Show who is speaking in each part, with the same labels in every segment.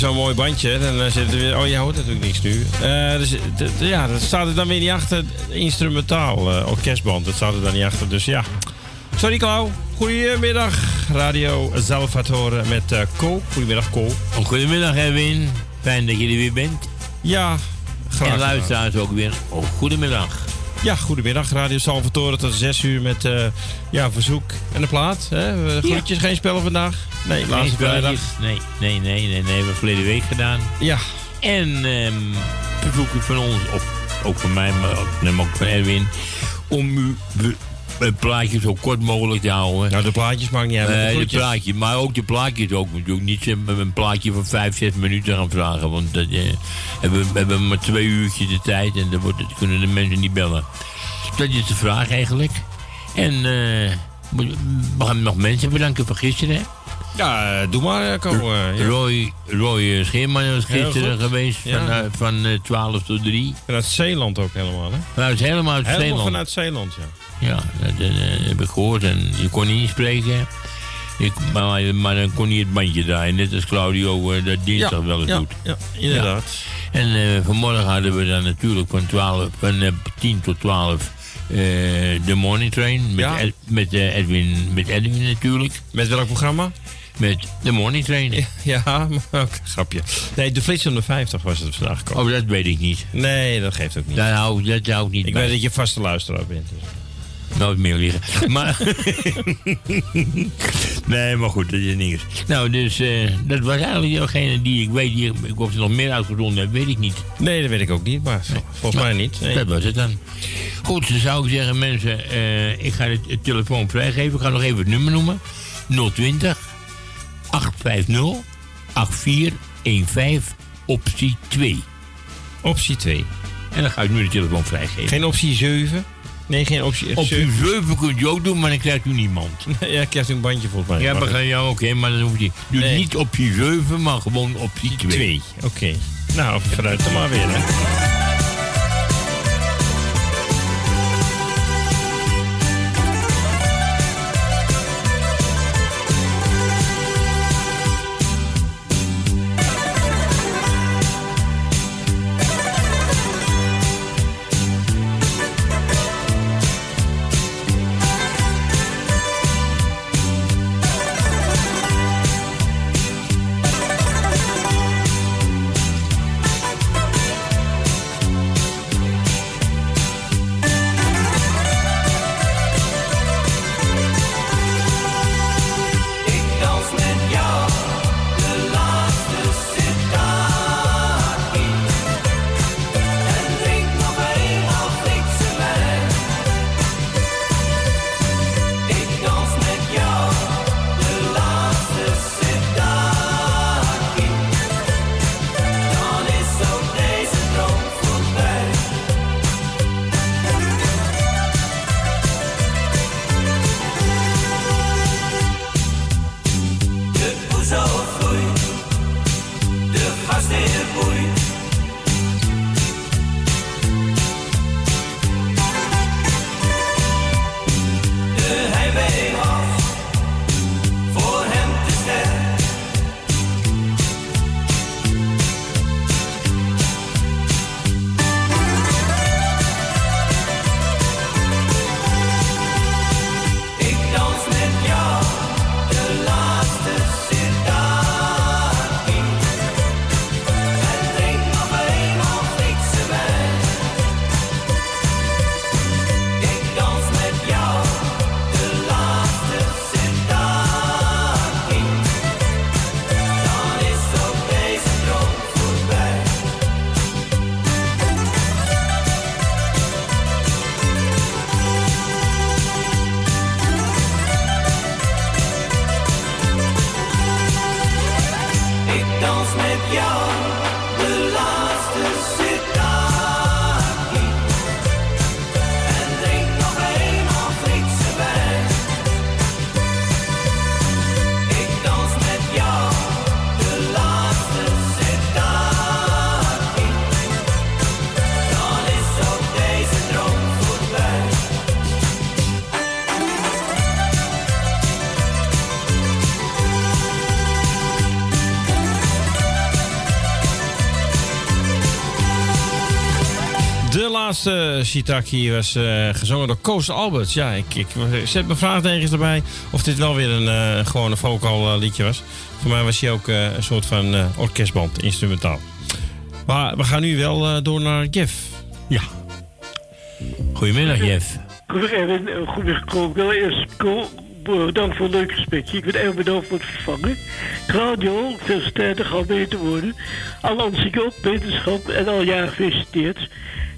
Speaker 1: Weer zo'n mooi bandje. hè. Dan eh, zit er weer... Oh, je hoort natuurlijk niks nu. Eh, dus, ja, dat staat er dan weer niet achter. Instrumentaal eh, orkestband, dat staat er dan niet achter. Dus ja. Sorry, Klauw. Goedemiddag. Radio Salvatore met eh Ko. Goedemiddag, Ko.
Speaker 2: Goedemiddag, Erwin. Fijn dat je er weer bent.
Speaker 1: Ja, graag
Speaker 2: En luisteraars ook weer. Oh, goedemiddag.
Speaker 1: Ja, goedemiddag. Radio Salvatore tot 6 uur met ja, verzoek en de plaat. Hè? Groetjes, geen spellen vandaag. Nee, laatste vrijdag.
Speaker 2: Nee, nee, nee, nee, nee. Hebben we verleden week gedaan.
Speaker 1: Ja.
Speaker 2: En ehm verzoeken van ons, of ook van mij, maar ook, neem ook van Erwin, om u het plaatje zo kort mogelijk te houden.
Speaker 1: Nou, de plaatjes maakt niet uit. de
Speaker 2: Nee, de
Speaker 1: groetjes.
Speaker 2: plaatje, maar ook de plaatjes ook natuurlijk. Niet een, een plaatje van vijf, zes minuten gaan vragen. Want dat, eh, hebben, we hebben maar twee uurtjes de tijd en dan wordt, het- kunnen de mensen niet bellen. Dat is de vraag eigenlijk. En moet- we gaan nog mensen bedanken voor gisteren.
Speaker 1: Ja, eh, doe maar, eh, Ko. ja.
Speaker 2: Roy, Roy eh, Scheerman
Speaker 1: Heel
Speaker 2: gisteren geweest
Speaker 1: Ja.
Speaker 2: van, van eh, 12 tot 3.
Speaker 1: Vanuit Zeeland ook helemaal, hè?
Speaker 2: Is helemaal uit
Speaker 1: Helemaal
Speaker 2: Zeeland.
Speaker 1: vanuit Zeeland, ja.
Speaker 2: Ja, dat heb ik gehoord. En je kon niet inspreken. Ik, maar, maar dan kon hij het bandje draaien. Net als Claudio eh, dat dinsdag wel eens
Speaker 1: ja,
Speaker 2: doet.
Speaker 1: ja, inderdaad.
Speaker 2: Ja. En vanmorgen hadden we dan natuurlijk van, 12, van eh, 10 tot 12 eh, de morning train. Met. Ed- met, Edwin, met Edwin natuurlijk.
Speaker 1: Met welk programma?
Speaker 2: Met de morning train.
Speaker 1: Ja, maar ook grapje. Nee, de Flits 150 was het vandaag gekomen.
Speaker 2: Oh, dat weet ik niet.
Speaker 1: Nee, dat geeft ook niet.
Speaker 2: Dat hou, dat hou ik niet
Speaker 1: ik
Speaker 2: bij.
Speaker 1: weet dat je vaste luisteraar bent. Dus.
Speaker 2: Nooit meer liggen. Maar. nee, maar goed, dat is niks. Nou, dus eh, dat was eigenlijk degene die ik weet. Die, ik of ze nog meer uitgezonden hebben, weet ik niet.
Speaker 1: Nee, dat weet ik ook niet, maar volgens mij niet. Nee.
Speaker 2: Dat was het dan. Goed, dan zou ik zeggen, mensen, eh, ik ga het, het telefoon vrijgeven. Ik ga nog even het nummer noemen: 020 850 8415, optie 2.
Speaker 1: Optie 2.
Speaker 2: En dan ga ik nu de telefoon vrijgeven.
Speaker 1: Geen optie 7? Nee, geen optie.
Speaker 2: Optie 7 kunt u ook doen, maar dan krijgt u niemand.
Speaker 1: ja, krijgt u een bandje volgens mij.
Speaker 2: Ja,
Speaker 1: Maar-
Speaker 2: begrijp je? Oké, maar dan hoeft. Doe
Speaker 1: Nee.
Speaker 2: niet optie 7, maar gewoon optie 2.
Speaker 1: Twee, oké. Nou, vooruit dan maar weer, hè.
Speaker 3: Laatste
Speaker 1: Shitaki was eh, gezongen door Koos Alberts. Ja, ik, ik zet mijn vraagtekens erbij of dit wel weer een eh gewone vocal eh, liedje was. Voor mij was hij ook eh, een soort van eh, orkestband, instrumentaal. Maar we gaan nu wel eh, door naar Jeff.
Speaker 2: Ja. Goedemiddag, Jeff.
Speaker 4: Erwin, goedemiddag. Ik wil eerst Ko, bedankt voor een leuk gesprekje. Ik ben erg bedankt voor het vervangen. Radio, veel sterker gaan beter worden. Alle Ansieke ook, wetenschap en al jaren gefeliciteerd.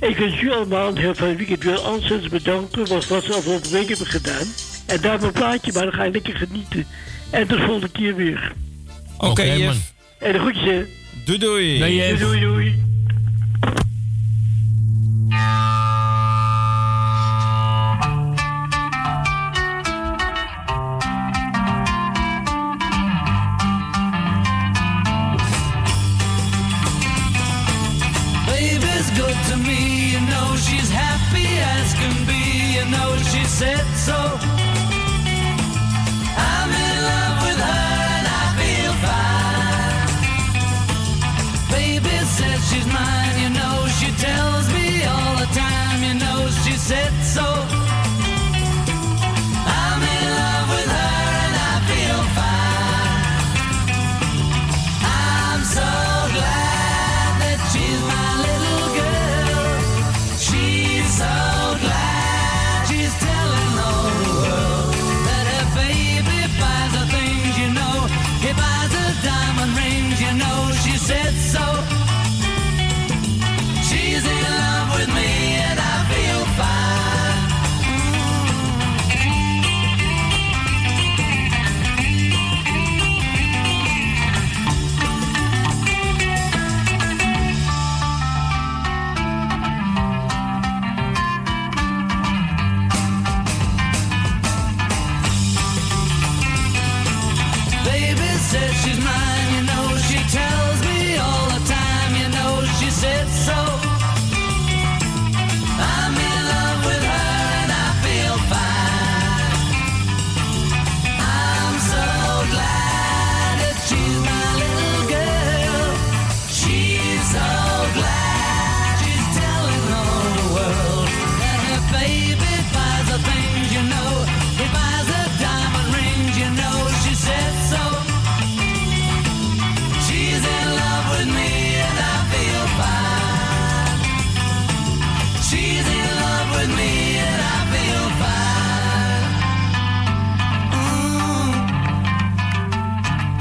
Speaker 4: Ik wens jullie allemaal een heel fijn weekend. Wil ontzettend bedanken voor wat ze afgelopen week hebben gedaan. En daar mijn plaatje, maar dan ga je lekker genieten. En tot de volgende keer weer.
Speaker 1: Oké,
Speaker 2: man.
Speaker 4: En de groetjes, hè.
Speaker 1: Doei doei.
Speaker 2: Jeff.
Speaker 4: Doei, doei.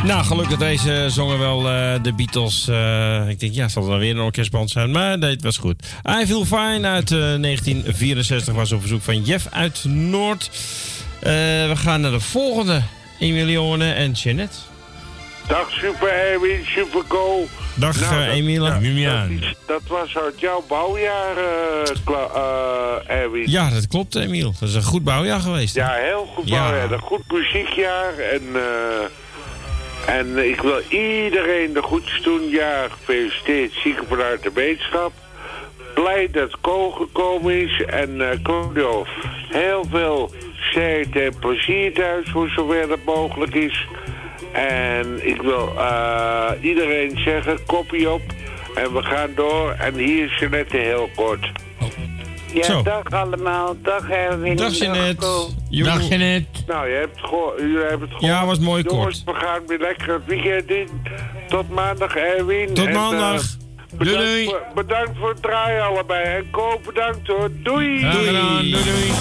Speaker 1: Nou, gelukkig deze zongen wel eh, de Beatles. eh, ik denk, ja, zal er dan weer een orkestband zijn. Maar nee, het was goed. I Feel Fine uit eh, 1964 was op verzoek van Jeff uit Noord. Eh, we gaan naar de volgende. Emilione en Jeanette.
Speaker 5: Dag Super Erwin, Super Go.
Speaker 1: Dag
Speaker 5: Nou,
Speaker 1: eh,
Speaker 5: dat-
Speaker 1: Emile.
Speaker 5: dat, was uit jouw bouwjaar, eh, eh, Erwin.
Speaker 1: Ja, dat klopt, Emiel. Dat is een goed bouwjaar geweest.
Speaker 5: Ja, heel goed
Speaker 1: Ja.
Speaker 5: bouwjaar. Een goed muziekjaar. En, eh, en ik wil iedereen de goedjes doen. Ja, gefeliciteerd. Zieken vanuit de wetenschap. Blij dat Ko gekomen is. En Claudio, heel veel sterkte en plezier thuis, voor zover dat mogelijk is. En ik wil eh, iedereen zeggen, kopie op. En we gaan door. En hier is Jeanette heel kort.
Speaker 6: Ja,
Speaker 1: Zo.
Speaker 6: dag allemaal. Dag Erwin.
Speaker 1: Dag Jeanette.
Speaker 2: Dag Jeanette.
Speaker 5: Nou, je hebt het jullie hebben het gehoord.
Speaker 1: Ja, was mooi
Speaker 5: Jongens,
Speaker 1: kort.
Speaker 5: we gaan weer lekker het weekend in. Tot maandag, Erwin.
Speaker 1: Tot
Speaker 5: En,
Speaker 1: maandag.
Speaker 5: eh, bedankt,
Speaker 2: Doei, doei.
Speaker 5: Voor, bedankt voor het draaien allebei. En Ko, bedankt hoor. Doei.
Speaker 2: Gedaan. Doei doei.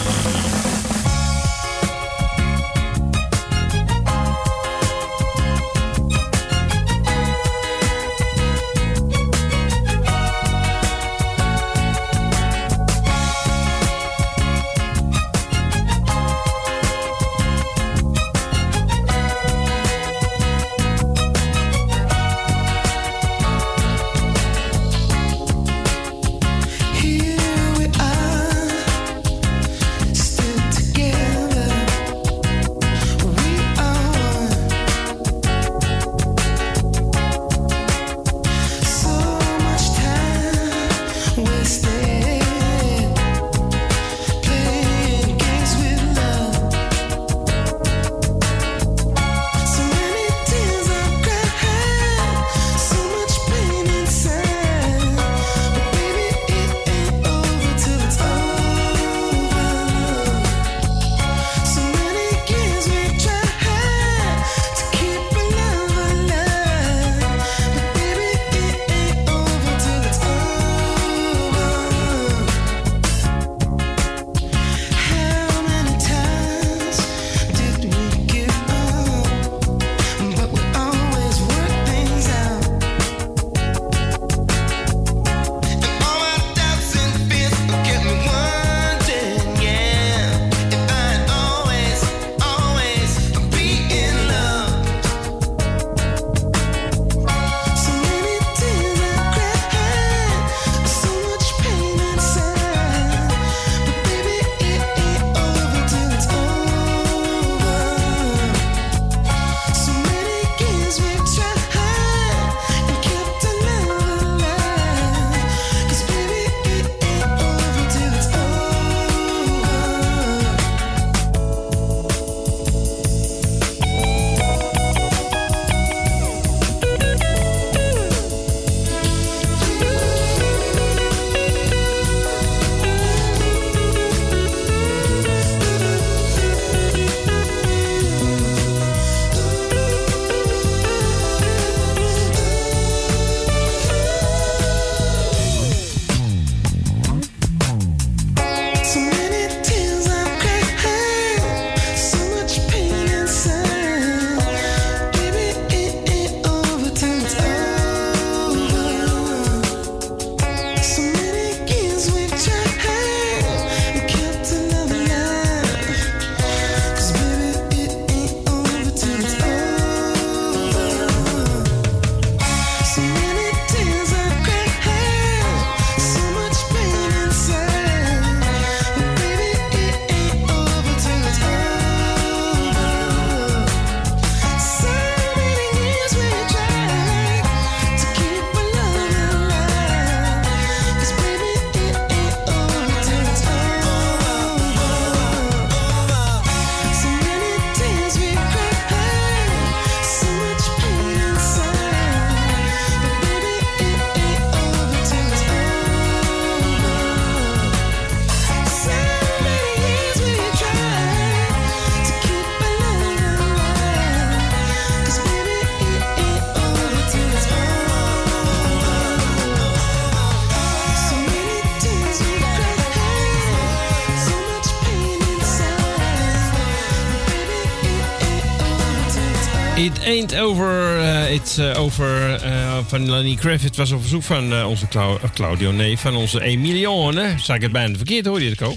Speaker 1: Ain't over. it's eh, over eh, van Lenny Kravitz was op verzoek van onze Clau- Claudio, nee, van onze Emilione. Zeg ik het bijna verkeerd, hoor je het ook?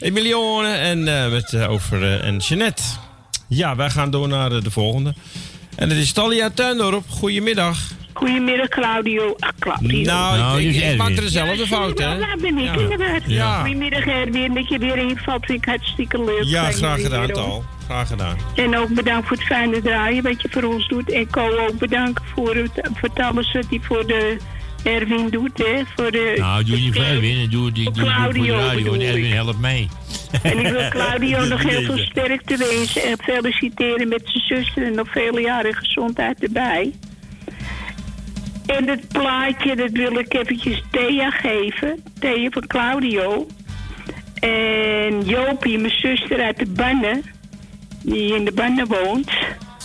Speaker 1: Emilione en met over en Jeanette. Ja, wij gaan door naar de volgende. En het is Talia Tuindorp. Goedemiddag.
Speaker 7: Goedemiddag, Claudio. Ah, Claudio.
Speaker 1: Nou,
Speaker 2: Nou,
Speaker 1: ik, maak er dezelfde fout, hè?
Speaker 7: Ja, ben ik
Speaker 1: Ja.
Speaker 7: inderdaad.
Speaker 1: Ja.
Speaker 7: Goedemiddag, Erwin. Dat je weer invalt, vind ik hartstikke leuk.
Speaker 1: Ja, graag gedaan. Tal. Graag gedaan.
Speaker 7: En ook bedankt voor het fijne draaien wat je voor ons doet. En Co ook bedankt voor, het, voor alles wat hij voor de Erwin doet, hè. Voor de,
Speaker 2: Nou, doe niet voor Erwin. Ik doe, ik voor de
Speaker 7: Claudio
Speaker 2: radio. En
Speaker 7: bedoel
Speaker 2: Erwin helpt mee.
Speaker 7: En ik wil Claudio nog heel veel sterkte wensen. En feliciteren met zijn zuster. En nog vele jaren gezondheid erbij. En het plaatje, dat wil ik eventjes Thea geven. Thea van Claudio. En Jopie, mijn zuster uit de Bannen. Die in de Bannen woont.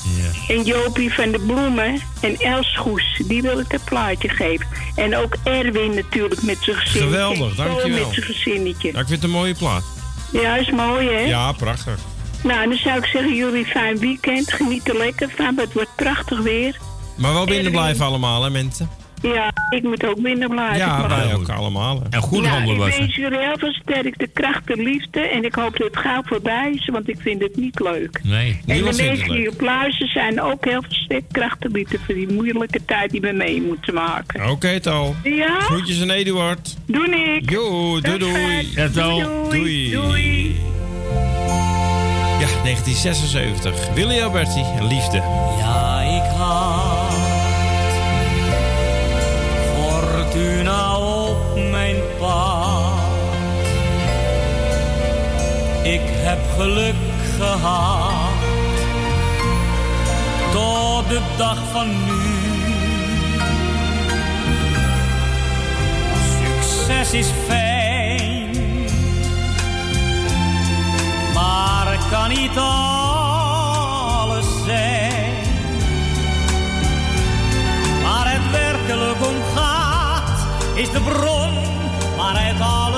Speaker 2: Ja.
Speaker 7: En Jopie van de Bloemen. En Els Goes, die wil ik het plaatje geven. En ook Erwin natuurlijk met zijn gezin.
Speaker 1: Geweldig, dankjewel.
Speaker 7: Met zijn gezinnetje.
Speaker 1: Nou, ik vind het een mooie plaat.
Speaker 7: Ja, is mooi hè?
Speaker 1: Ja, prachtig.
Speaker 7: Nou, dan zou ik zeggen, jullie fijn weekend. Geniet er lekker van, het wordt prachtig weer.
Speaker 1: Maar wel binnen blijven allemaal, hè, mensen?
Speaker 7: Ja, ik moet ook binnen blijven.
Speaker 1: Ja,
Speaker 7: Maar-
Speaker 1: wij ook allemaal. hè.
Speaker 2: En goed
Speaker 7: nou,
Speaker 2: handen
Speaker 7: ik wens jullie heel veel sterkte, kracht en liefde. En ik hoop dat het gauw voorbij is, want ik vind het niet leuk.
Speaker 2: Nee.
Speaker 7: En de mensen die op luisteren zijn ook heel veel sterk kracht en liefde voor die moeilijke tijd die we mee moeten maken.
Speaker 1: Oké, Tal.
Speaker 7: Ja,
Speaker 1: Groetjes aan Eduard.
Speaker 7: doe ik.
Speaker 1: Jo, doei doei.
Speaker 2: Ja, Tal.
Speaker 7: Doei.
Speaker 1: Doei.
Speaker 7: doei.
Speaker 1: Ja, 1976. Willy Alberti, liefde.
Speaker 8: Ja, ik had fortuna op mijn pad. Ik heb geluk gehad tot de dag van nu. Succes is fijn, maar kan niet alles is de bron waaruit alles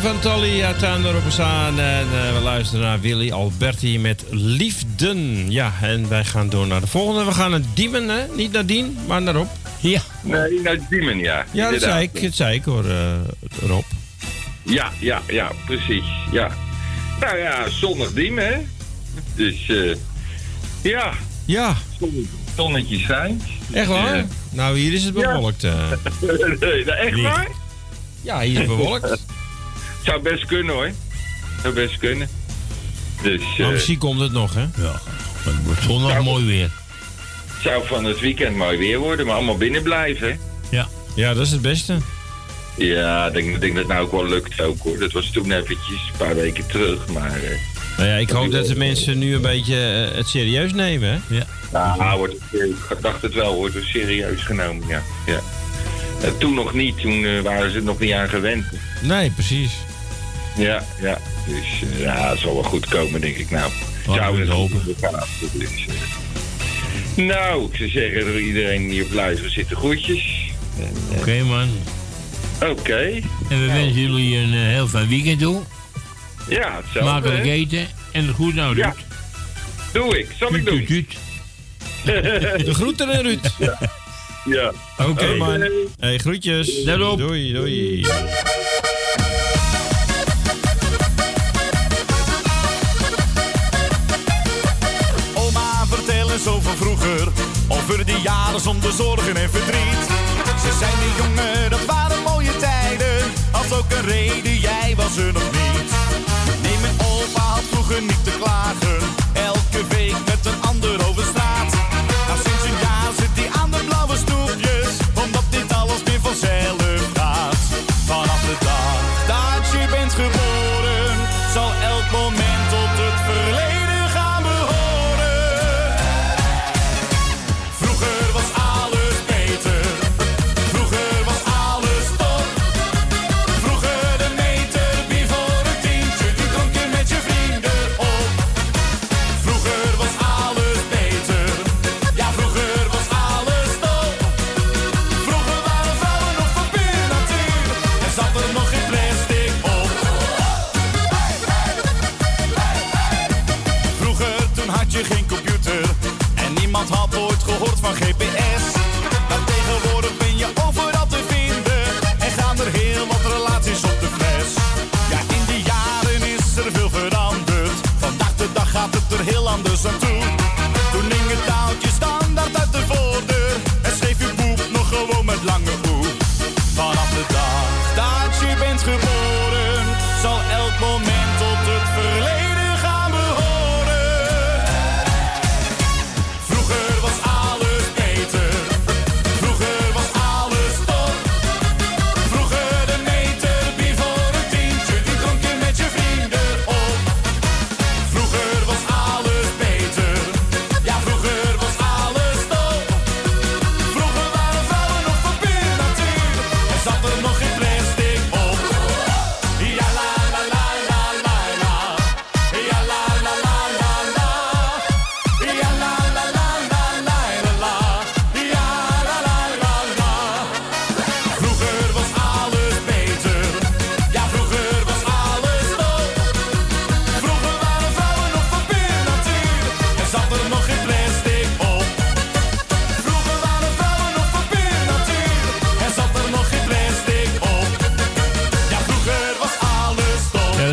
Speaker 1: verzoekje van Tally uit staan. En eh, we luisteren naar Willy Alberti met Liefden. Ja, en wij gaan door naar de volgende. We gaan naar Diemen, hè? Niet naar Dien, maar naar Rob.
Speaker 2: Ja.
Speaker 9: Nee, naar Diemen, ja.
Speaker 1: Ja, dat zei ik, dat zei ik hoor, eh, Rob.
Speaker 9: Ja, ja, ja, precies. Ja. Nou ja, zonnig Diemen, hè? Dus, eh ja.
Speaker 1: Ja.
Speaker 9: Zon, zonnetje schijnt.
Speaker 1: Echt waar?
Speaker 9: Ja.
Speaker 1: Nou, hier is het bewolkt. eh.
Speaker 9: nee, nou, echt waar?
Speaker 1: Ja, hier is bewolkt.
Speaker 9: Zou best kunnen, hoor. Zou best kunnen. Dus,
Speaker 1: Maar
Speaker 9: eh
Speaker 1: misschien komt het nog, hè?
Speaker 2: Ja, het wordt zondag mooi weer.
Speaker 9: zou van het weekend mooi weer worden, maar allemaal binnen blijven?
Speaker 2: Ja.
Speaker 1: Ja, dat is het beste.
Speaker 9: Ja, ik denk, denk dat het nou ook wel lukt ook, hoor. Dat was toen eventjes, een paar weken terug, maar... eh,
Speaker 1: Nou ja, ik hoop dat de mensen nu een beetje eh, het serieus nemen, hè?
Speaker 2: Ja.
Speaker 9: Nou, wordt, het- ik dacht het wel, wordt het serieus genomen, ja. ja. Toen nog niet, toen waren ze er nog niet aan gewend.
Speaker 1: Nee, precies.
Speaker 9: Ja, ja. Dus eh, ja, het zal wel goed komen, denk ik. Nou,
Speaker 2: we het hopen.
Speaker 9: Dus, eh, nou, ik zou zeggen voor iedereen die op luisteren zitten groetjes. En,
Speaker 2: Oké, man.
Speaker 9: eh, Oké.
Speaker 2: En we wensen jullie een eh, heel fijn weekend toe.
Speaker 9: Ja, hetzelfde.
Speaker 2: Smakelijk
Speaker 9: hè?
Speaker 2: eten en goed nou doet.
Speaker 9: Ja. Doe ik, zal ik doen.
Speaker 1: De groeten en Ruud.
Speaker 9: Ja.
Speaker 1: Oké, man. Hey, groetjes.
Speaker 2: Let op.
Speaker 1: Doei, doei.
Speaker 10: Over. Over die jaren zonder zorgen en verdriet. Ze zijn de jongen, dat waren mooie tijden. Als ook een reden, jij was er nog niet. Nee, mijn opa had vroeger niet te klagen.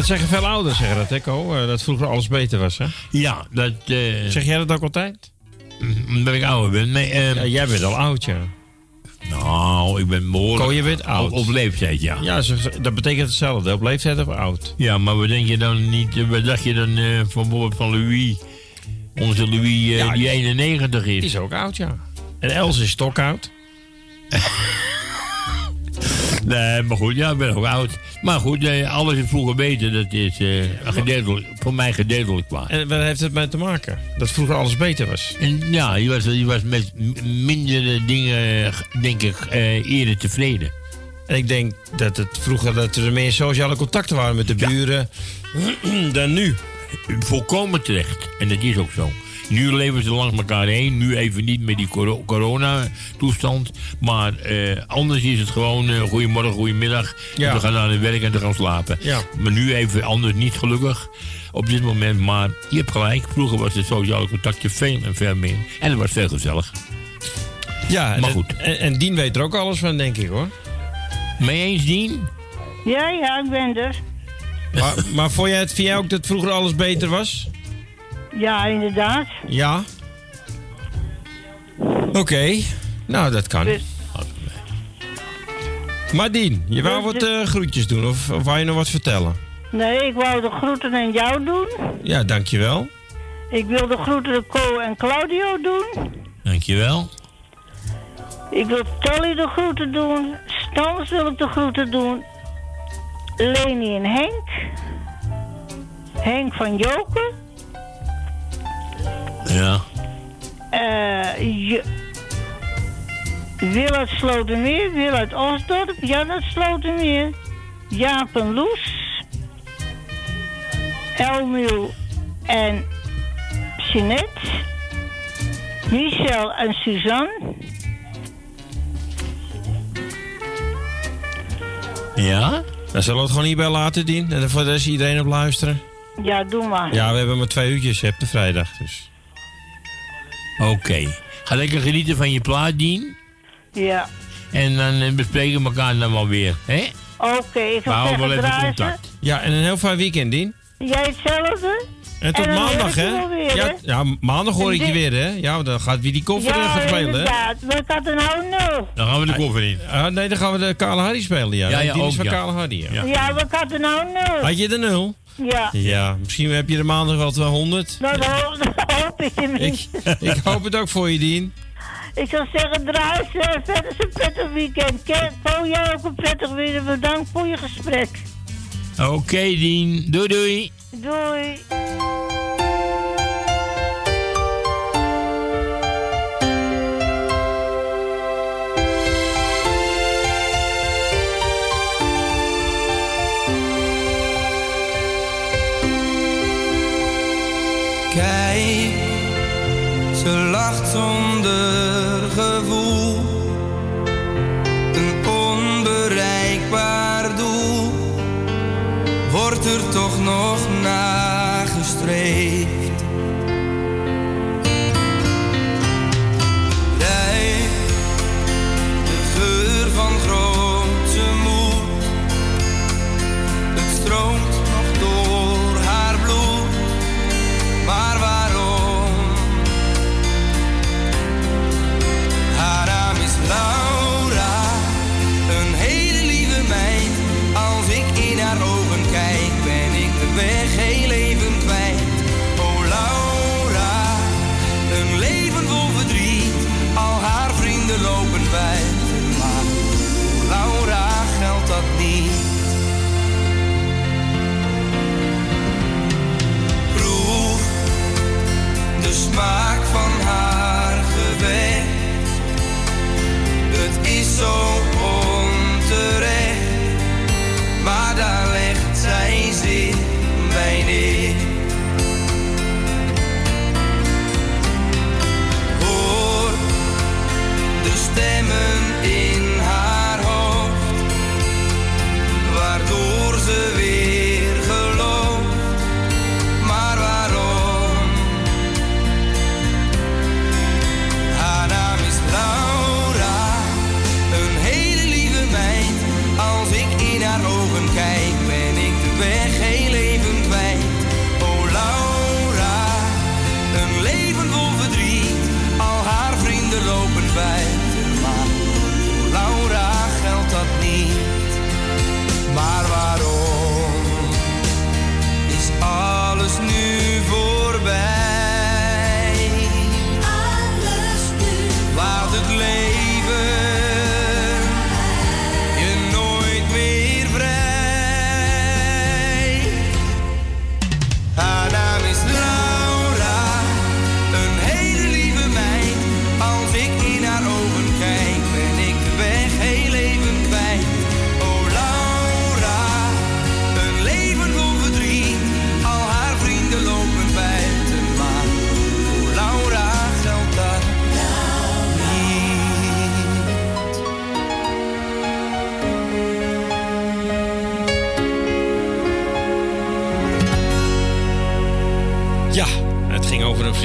Speaker 10: Dat
Speaker 1: zeggen veel ouders, zeggen dat, hè, Ko? Eh, Dat vroeger alles beter was, hè?
Speaker 2: Ja, dat... eh,
Speaker 1: Zeg jij dat ook altijd?
Speaker 2: Omdat ik ouder ben. Nee, eh,
Speaker 1: Ja, jij bent al oud, ja.
Speaker 2: Nou, ik ben behoorlijk...
Speaker 1: Ko, je bent oud.
Speaker 2: Op, op leeftijd, ja.
Speaker 1: Ja, dat betekent hetzelfde. Op leeftijd of oud.
Speaker 2: Ja, maar wat denk je dan niet... eh, Wat dacht je dan van bijvoorbeeld van Louis? Onze Louis
Speaker 1: Ja,
Speaker 2: die- 91 is.
Speaker 1: Die is ook oud, ja. En Els is stokoud.
Speaker 2: Nee, maar goed, ja, ik ben ook oud. Maar goed, alles is vroeger beter. Dat is gedeeltelijk, voor mij gedeeltelijk waar.
Speaker 1: En waar heeft het mee te maken? Dat vroeger alles beter was.
Speaker 2: En ja, je was, je was met minder dingen, denk ik, eh, eerder tevreden.
Speaker 1: En ik denk dat het vroeger dat er meer sociale contacten waren met de buren dan nu.
Speaker 2: Volkomen terecht. En dat is ook zo. Nu leven ze langs elkaar heen. Nu even niet met die coro- corona-toestand. Maar eh, anders is het gewoon uh, goedemorgen, goedemiddag.
Speaker 1: Ja.
Speaker 2: En we gaan naar het werk en we gaan slapen.
Speaker 1: Ja.
Speaker 2: Maar nu even anders niet gelukkig op dit moment. Maar je hebt gelijk. Vroeger was het sociale contactje veel en veel meer. En het was veel gezellig.
Speaker 1: Ja,
Speaker 2: Maar
Speaker 1: en-
Speaker 2: goed.
Speaker 1: En, en Dien weet er ook alles van, denk ik hoor.
Speaker 2: Mee eens, Dien?
Speaker 11: Ja, ja, ik ben er.
Speaker 1: Maar, maar vond jij het, vind jij ook dat vroeger alles beter was?
Speaker 11: Ja, inderdaad.
Speaker 1: Ja. Oké, nou dat kan.
Speaker 11: Dus-
Speaker 1: Maar Dien, je wou
Speaker 11: Dus-
Speaker 1: wat eh, groetjes doen of, of wou je nog wat vertellen?
Speaker 11: Nee, ik wou de groeten aan jou doen.
Speaker 1: Ja, dankjewel.
Speaker 11: Ik wil de groeten aan Co en Claudio doen.
Speaker 2: Dankjewel.
Speaker 11: Ik wil Tolly de groeten doen. Stans wil ik de groeten doen. Leni en Henk. Henk van Joken.
Speaker 2: Ja.
Speaker 11: Eh je... Wil uit Slotermeer, Wil uit Osdorp, Jan uit Slotermeer, Jaap en Loes, Elmiel en Jeanette, Michel en Suzanne,
Speaker 1: Ja? Dan zullen we het gewoon hierbij laten, Dien. En voor de rest iedereen op luisteren.
Speaker 11: ja doe maar.
Speaker 1: Ja, we hebben maar twee uurtjes, je hebt de vrijdag dus.
Speaker 2: Oké. Ga lekker genieten van je plaat, Dien.
Speaker 11: Ja.
Speaker 2: En dan eh, bespreken we elkaar dan wel weer. Hè?
Speaker 11: Oké, ik
Speaker 2: We
Speaker 11: ga
Speaker 2: wel even
Speaker 11: draaien.
Speaker 2: contact.
Speaker 1: Ja, en een heel fijn weekend, Dien.
Speaker 11: Jij hetzelfde?
Speaker 1: En tot maandag,
Speaker 11: ik
Speaker 1: hè? ja, ja, maandag hoor
Speaker 11: En
Speaker 1: ik je weer, hè? Ja, dan gaat wie die koffer gaan
Speaker 11: Ja,
Speaker 1: spelen, hè?
Speaker 11: inderdaad. Wat had er nou nul?
Speaker 2: Dan gaan we de koffer in.
Speaker 1: Ah, nee, dan gaan we de Kale Hardy spelen, ja.
Speaker 2: Ja, ja,
Speaker 1: die is
Speaker 2: ook,
Speaker 1: van
Speaker 2: ja.
Speaker 1: Kale Hardy, ja.
Speaker 11: Ja, wat had er nou nul?
Speaker 1: Had je de nul?
Speaker 11: Ja.
Speaker 1: Ja, misschien heb je de maandag wel 200.
Speaker 11: Nou, dat hoop, ik
Speaker 1: Ik,
Speaker 11: tenminste.
Speaker 1: ik hoop het ook voor je, Dien.
Speaker 11: Ik zou zeggen, draai eh, verder een prettig weekend. Ken- Paul, jij ook een prettig weekend. Bedankt voor je gesprek.
Speaker 2: Oké, Dien. Doei, doei.
Speaker 11: Doei.
Speaker 12: Ze lacht zonder gevoel. Een onbereikbaar doel. Wordt er toch nog nagestreefd.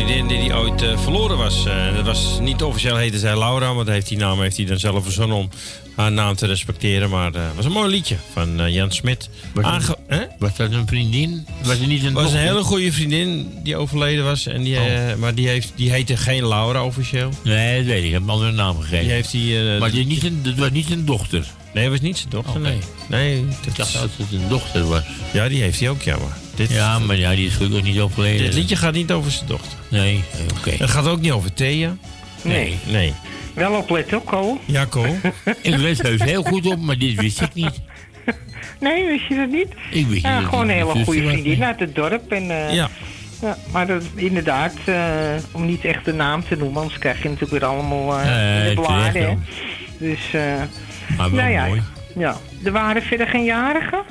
Speaker 1: Vriendin die hij ooit eh, verloren was. Eh, dat was niet officieel heette zij Laura, want heeft die naam heeft hij dan zelf verzonnen om haar naam te respecteren. Maar het was een mooi liedje van eh, Jan Smit.
Speaker 2: Was,
Speaker 1: Aange- Hè?
Speaker 2: was dat een vriendin? Was het niet een
Speaker 1: was een hele goede vriendin die overleden was. En die, eh, maar die, heeft, die heette geen Laura officieel.
Speaker 2: Nee, dat weet ik. Ik heb een andere naam gegeven.
Speaker 1: Die heeft die, eh,
Speaker 2: maar die, niet een, dat was niet een dochter.
Speaker 1: Nee, het was niet zijn dochter. Nee. nee
Speaker 2: Ik
Speaker 1: dat
Speaker 2: dacht
Speaker 1: is-
Speaker 2: dat het een dochter was.
Speaker 1: ja, die heeft hij ook, ja. Maar dit,
Speaker 2: Ja, maar ja, die is gelukkig niet overleden.
Speaker 1: dit liedje gaat niet over zijn dochter.
Speaker 2: Nee, oké.
Speaker 1: Het gaat ook niet over Thea.
Speaker 13: Nee.
Speaker 1: Nee.
Speaker 13: Wel opletten ook, Ko.
Speaker 1: Ja, Cole.
Speaker 2: Ik let heus heel goed op, maar dit wist ik niet.
Speaker 13: Nee, wist je dat niet?
Speaker 2: Ik wist
Speaker 13: Ja,
Speaker 2: niet dat
Speaker 13: gewoon een hele goede vriendin uit het dorp. En, eh,
Speaker 1: Ja.
Speaker 13: ja, maar dat, inderdaad, eh, om niet echt de naam te noemen, anders krijg je natuurlijk weer allemaal eh
Speaker 2: Nee,
Speaker 13: in de bladen. Dus, eh
Speaker 2: Maar wel
Speaker 13: nou ja,
Speaker 2: mooi.
Speaker 13: ja, er waren verder geen jarigen.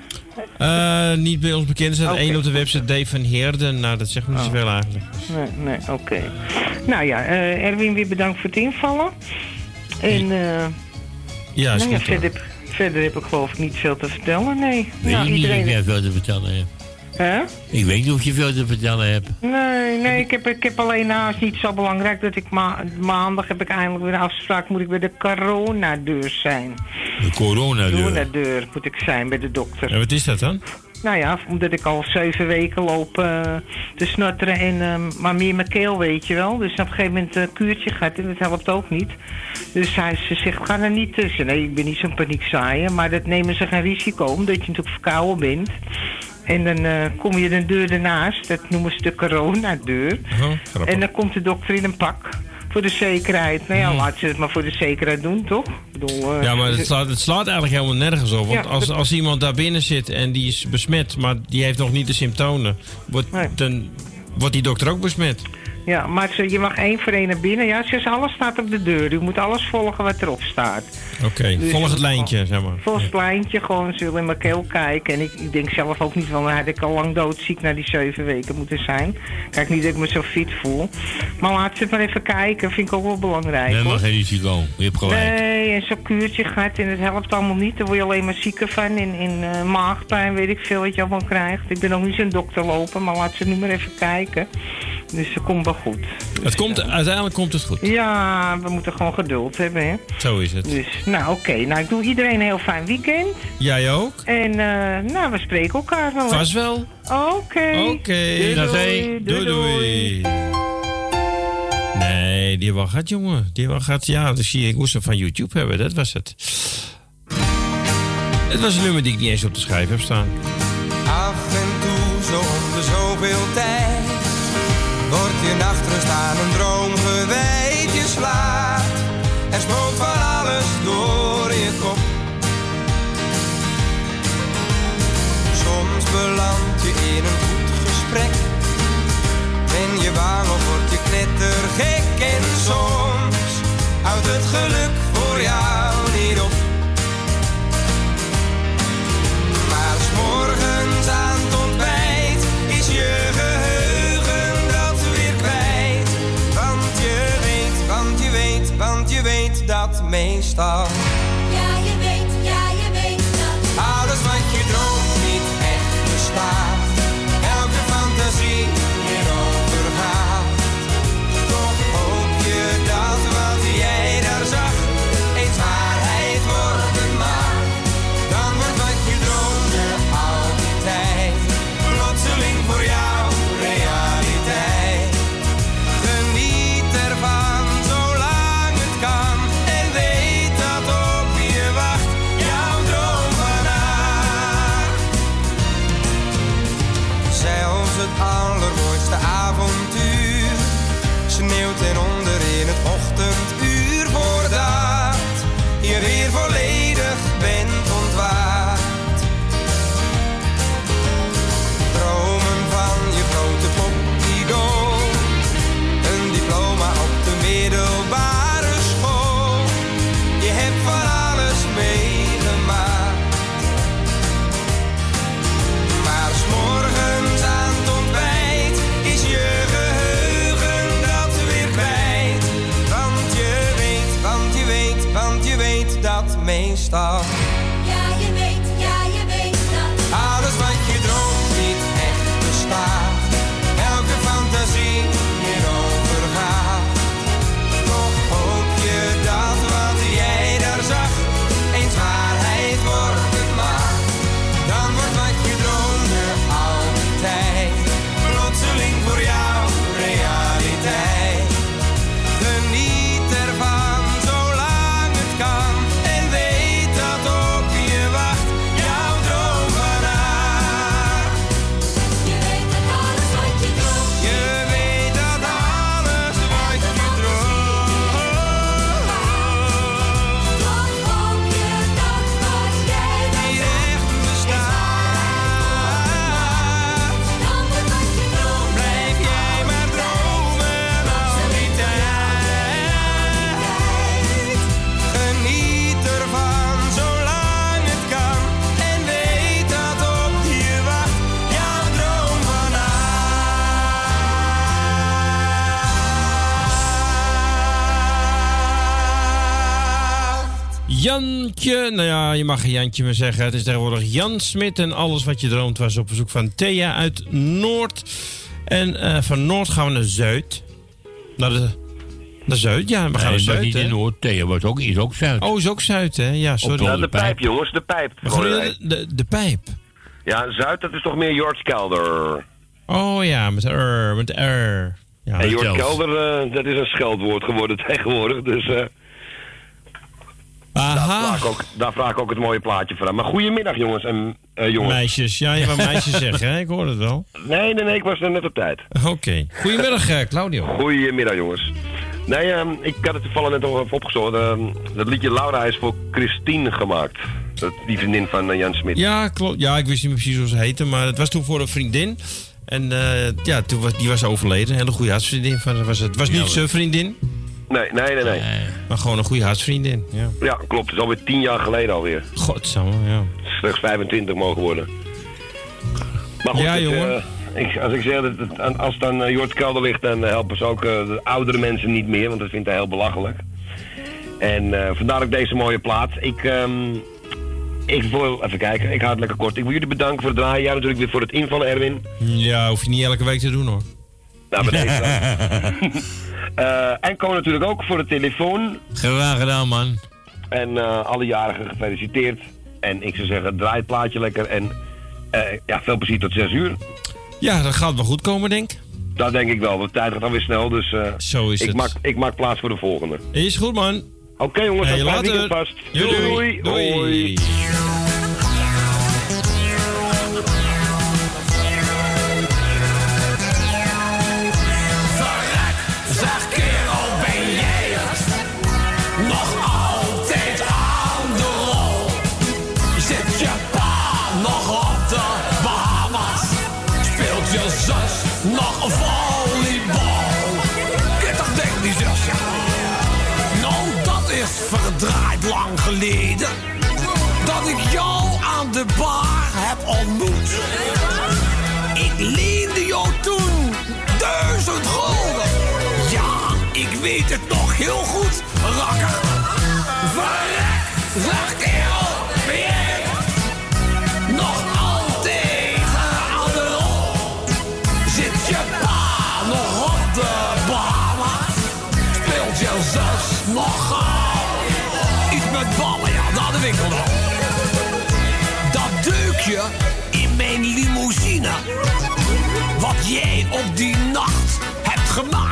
Speaker 1: Eh, niet bij ons bekend. Er staat één op de website, Dave van Heerden. Nou, dat zegt me niet
Speaker 13: Oh.
Speaker 1: zoveel eigenlijk.
Speaker 13: Nee, nee, oké. Nou ja, eh, Erwin, weer bedankt voor het invallen. En eh
Speaker 1: Ja, is
Speaker 13: nou ja, verder, verder heb ik geloof ik niet veel te vertellen, nee.
Speaker 2: Weet
Speaker 13: nou, iedereen...
Speaker 2: jij veel te vertellen hebt.
Speaker 13: Hè?
Speaker 2: Ik weet niet of je veel te vertellen hebt.
Speaker 13: Nee, nee, ik heb, ik heb alleen nou, is niet zo belangrijk dat ik ma maandag heb ik eindelijk weer een afspraak, moet ik bij de coronadeur zijn.
Speaker 2: De coronadeur.
Speaker 13: Coronadeur moet ik zijn bij de dokter.
Speaker 1: En wat is dat dan?
Speaker 13: Nou ja, omdat ik al zeven weken loop eh, te snotteren en eh, maar meer mijn keel, weet je wel. Dus op een gegeven moment een kuurtje gaat en dat helpt ook niet. Dus hij ze zegt, ga er niet tussen. Nee, ik ben niet zo'n paniekzaaier, maar dat nemen ze geen risico, omdat je natuurlijk verkouden bent. En dan eh, kom je de deur ernaast, dat noemen ze de coronadeur.
Speaker 1: Oh, grappig.
Speaker 13: En dan komt de dokter in een pak. Voor de zekerheid. Nou ja, laat ze het maar voor de zekerheid doen, toch? Bedoel, eh,
Speaker 1: Ja, maar het slaat, het slaat eigenlijk helemaal nergens op. Want
Speaker 13: Ja,
Speaker 1: als, als iemand daar binnen zit en die is besmet, maar die heeft nog niet de symptomen, wordt,
Speaker 13: Nee.
Speaker 1: dan wordt die dokter ook besmet.
Speaker 13: Ja, maar ze, je mag één voor één naar binnen. Ja, ze alles staat op de deur. U moet alles volgen wat erop staat.
Speaker 1: Oké,
Speaker 13: Dus-
Speaker 1: volg het lijntje, zeg maar.
Speaker 13: Volgens het lijntje gewoon, ze wil in mijn keel kijken. En ik, ik denk zelf ook niet, want dan had ik al lang doodziek na die zeven weken moeten zijn. Kijk, niet dat ik me zo fit voel. Maar laat ze het maar even kijken, vind ik ook wel belangrijk.
Speaker 2: Nee, maar geen risico. Je hebt gelijk.
Speaker 13: Nee, en zo'n kuurtje gaat en het helpt allemaal niet. Daar word je alleen maar zieker van. In, in eh, maagpijn, weet ik veel wat je allemaal krijgt. Ik ben ook niet zo'n dokter lopen, maar laat ze nu maar even kijken. Dus het komt wel goed.
Speaker 1: Het komt, uiteindelijk komt het goed.
Speaker 13: Ja, we moeten gewoon geduld hebben, hè.
Speaker 1: Zo is het.
Speaker 13: Dus, nou oké. Nou, ik doe iedereen een heel fijn weekend.
Speaker 1: Jij ook?
Speaker 13: En, eh, nou, we spreken elkaar wel.
Speaker 1: Vast wel.
Speaker 13: Oké.
Speaker 1: Oké.
Speaker 13: Doei,
Speaker 1: Dag,
Speaker 13: doei.
Speaker 1: hé.
Speaker 13: Doei,
Speaker 1: Doei, doei. Nee, die wel gaat, jongen. Die wel gaat, ja, dat zie. Ik moest hem van YouTube hebben, dat was het. Het was een nummer die ik niet eens op de schijf heb staan.
Speaker 14: Af en toe, zo de zoveel tijd, wordt je nachtrust aan een droom gewijd. Je slaapt, er spookt van alles door je kop. Soms beland je in een goed gesprek, ben je bang of word je knettergek. En soms houdt het geluk voor jou weet dat
Speaker 1: Jantje, nou ja, je mag geen Jantje meer zeggen. Het is tegenwoordig Jan Smit en alles wat je droomt was op bezoek van Thea uit Noord. En eh, van Noord gaan we naar Zuid. Naar de... Naar Zuid, ja, we gaan naar
Speaker 2: Nee, maar
Speaker 1: Zuid.
Speaker 2: niet
Speaker 1: hè?
Speaker 2: in Noord. Thea was ook, is ook Zuid.
Speaker 1: Oh, is ook Zuid, hè? Ja, sorry.
Speaker 15: Ja, de pijp, jongens, de pijp.
Speaker 1: We gaan naar de, de, de pijp.
Speaker 15: Ja, Zuid, dat is toch meer George Kelder.
Speaker 1: Oh ja, met R, met R. Ja,
Speaker 15: en. Kelder, eh, dat is een scheldwoord geworden tegenwoordig. Dus daar, vraag ik ook, daar vraag ik ook het mooie plaatje van. Maar goedemiddag, jongens en eh, jongens.
Speaker 1: Meisjes, ja, je meisjes zeggen, hè? Ik hoor het wel.
Speaker 15: Nee, nee, nee, ik was er net op tijd.
Speaker 1: Oké. Goedemiddag, eh, Claudio.
Speaker 15: Goedemiddag, jongens. Nee, ehm, ik had het toevallig net nog even opgezocht. Ehm, dat liedje Laura is voor Christine gemaakt. Dat, die vriendin van eh, Jan Smit.
Speaker 1: Ja, klopt. Ja, ik wist niet meer precies hoe ze heette, maar het was toen voor een vriendin. En ja, toen was, die was overleden. Een hele goede hartsvriendin van was het. Was niet zijn vriendin,
Speaker 15: Nee, nee, nee, nee.
Speaker 1: maar gewoon een goede hartsvriendin. Ja.
Speaker 15: Ja, klopt. Het is alweer tien jaar geleden alweer.
Speaker 1: Godsamme, ja.
Speaker 15: Slechts 25 mogen worden. Maar goed,
Speaker 1: Ja,
Speaker 15: het,
Speaker 1: jongen.
Speaker 15: eh, ik, als ik zeg dat het, als het aan uh, Jort Kelder ligt, dan eh, helpen ze ook de oudere mensen niet meer, want dat vindt hij heel belachelijk. En vandaar ook deze mooie plaat. Ik, ehm, ik wil even kijken, ik ga het lekker kort. Ik wil jullie bedanken voor het draaien. Jij natuurlijk weer voor het invallen, Erwin.
Speaker 1: Ja, hoef je niet elke week te doen hoor.
Speaker 15: Nou, deze dan. Eh, en Ko natuurlijk ook voor de telefoon.
Speaker 2: Graag gedaan, man.
Speaker 15: En eh, alle jarigen gefeliciteerd. En ik zou zeggen, draai het plaatje lekker. En eh, ja, veel plezier tot 6 uur.
Speaker 1: Ja, dat gaat wel goed komen, denk ik.
Speaker 15: Dat denk ik wel, want de tijd gaat dan weer snel. Dus
Speaker 1: Zo is
Speaker 15: ik,
Speaker 1: het.
Speaker 15: Maak, ik maak plaats voor de volgende.
Speaker 1: Is goed, man.
Speaker 15: Oké jongens,
Speaker 1: Hey, later.
Speaker 15: vast.
Speaker 1: Doei.
Speaker 15: Doei.
Speaker 1: Doei.
Speaker 16: Verrek, geleden. Dat ik jou aan de bar heb ontmoet. Ik leende jou toen duizend gulden. Ja, ik weet het nog heel goed, rakker. Op die nacht hebt gemaakt.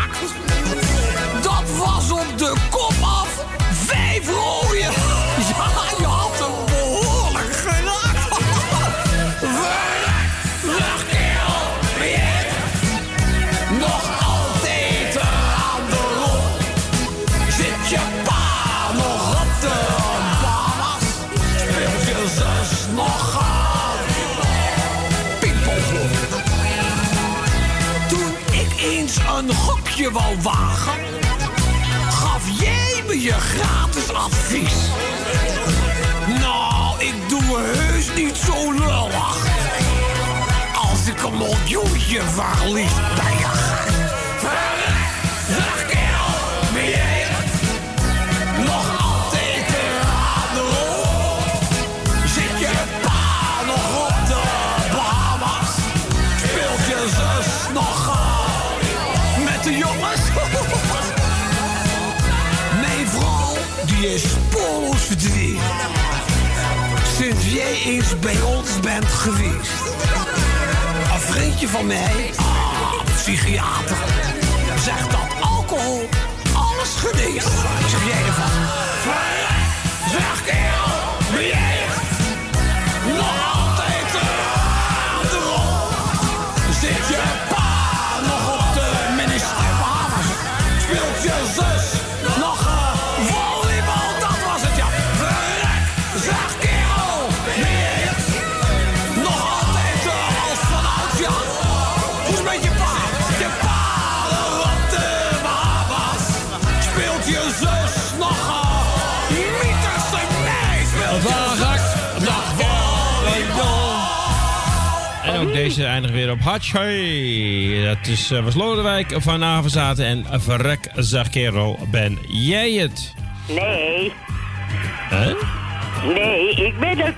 Speaker 16: Wou wagen, gaf jij me je gratis advies. Nou, ik doe heus niet zo lullig. Als ik een miljoentje verlies, ben je eens bij ons bent geweest. Een vriendje van mij, ah, psychiater, zegt dat alcohol alles geneest. Zeg jij ervan?
Speaker 1: Eindigt weer op Hatschei. Dat is, eh, was Lodewijk van Avenzaten en Verrek, zeg kerel, ben jij het?
Speaker 17: Nee.
Speaker 1: Hè?
Speaker 17: Nee, ik ben het.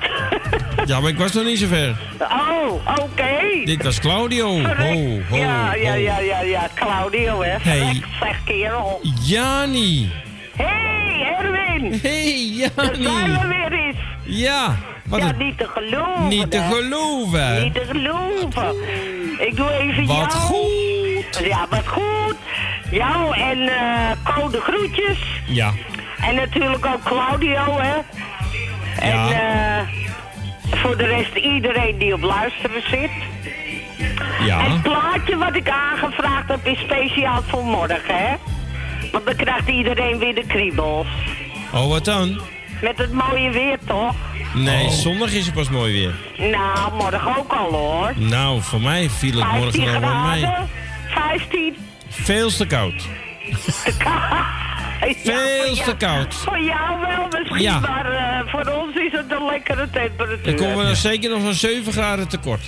Speaker 1: Ja, maar ik was nog niet zo ver.
Speaker 17: Oh, oké.
Speaker 1: Dit was Claudio. Ho, ho,
Speaker 17: ja, ja,
Speaker 1: ho.
Speaker 17: ja, ja, ja. Claudio, hè.
Speaker 1: Hey.
Speaker 17: Zeg, kerel.
Speaker 1: Jani.
Speaker 17: Hey, Erwin.
Speaker 1: Hey,
Speaker 17: Daar zijn
Speaker 1: Jani.
Speaker 17: we weer eens.
Speaker 1: Ja, wat
Speaker 17: ja, niet te geloven.
Speaker 1: Niet te
Speaker 17: hè.
Speaker 1: geloven.
Speaker 17: Niet te geloven. Ik doe even
Speaker 1: Wat
Speaker 17: jou.
Speaker 1: goed.
Speaker 17: Ja, wat goed. Jou en eh Code groetjes.
Speaker 1: Ja.
Speaker 17: En natuurlijk ook Claudio, hè. En
Speaker 1: Ja.
Speaker 17: eh voor de rest iedereen die op luisteren zit.
Speaker 1: Ja.
Speaker 17: Het plaatje wat ik aangevraagd heb is speciaal voor morgen, hè. Want dan krijgt iedereen weer de kriebels.
Speaker 1: Oh, wat dan?
Speaker 17: Met het mooie weer, toch?
Speaker 1: Nee, zondag is het pas mooi weer.
Speaker 17: Nou, morgen ook al, hoor.
Speaker 1: Nou, voor mij viel het morgen
Speaker 17: 15
Speaker 1: al wel mee.
Speaker 17: graden. 15.
Speaker 1: Veel te koud. Veel te koud.
Speaker 17: Voor jou wel misschien,
Speaker 1: Ja.
Speaker 17: maar eh, voor ons is het een lekkere temperatuur.
Speaker 1: Dan komen we dan zeker nog van 7 graden tekort.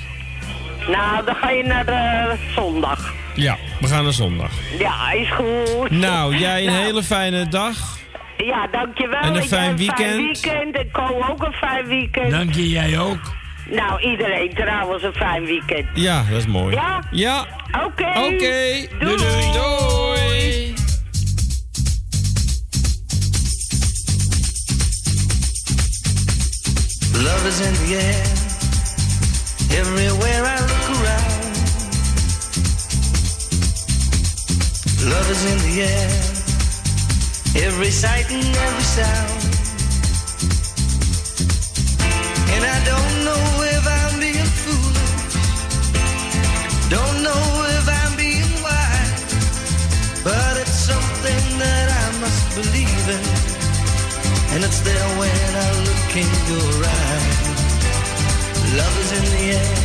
Speaker 17: Nou, dan ga je naar de zondag.
Speaker 1: Ja, we gaan naar zondag.
Speaker 17: Ja, is goed.
Speaker 1: Nou, jij een
Speaker 17: Nou,
Speaker 1: hele fijne dag.
Speaker 17: Ja, dankjewel.
Speaker 1: En een
Speaker 17: Ik
Speaker 1: fijn
Speaker 17: heb Een fijn
Speaker 1: weekend.
Speaker 17: weekend. En Ko ook een fijn weekend.
Speaker 2: Dank je, jij ook.
Speaker 17: Nou, iedereen trouwens een fijn weekend.
Speaker 1: Ja, dat is mooi.
Speaker 17: Ja?
Speaker 1: Ja.
Speaker 17: Oké.
Speaker 1: Oké.
Speaker 17: Doei.
Speaker 1: Doei. Doei.
Speaker 4: Love is in the air, everywhere I look around. Love is in the air, every sight and every sound. And I don't know if I'm being foolish, don't know if I'm being wise, but it's something that I must believe in. And it's there when I look in your eyes. Love is in the air,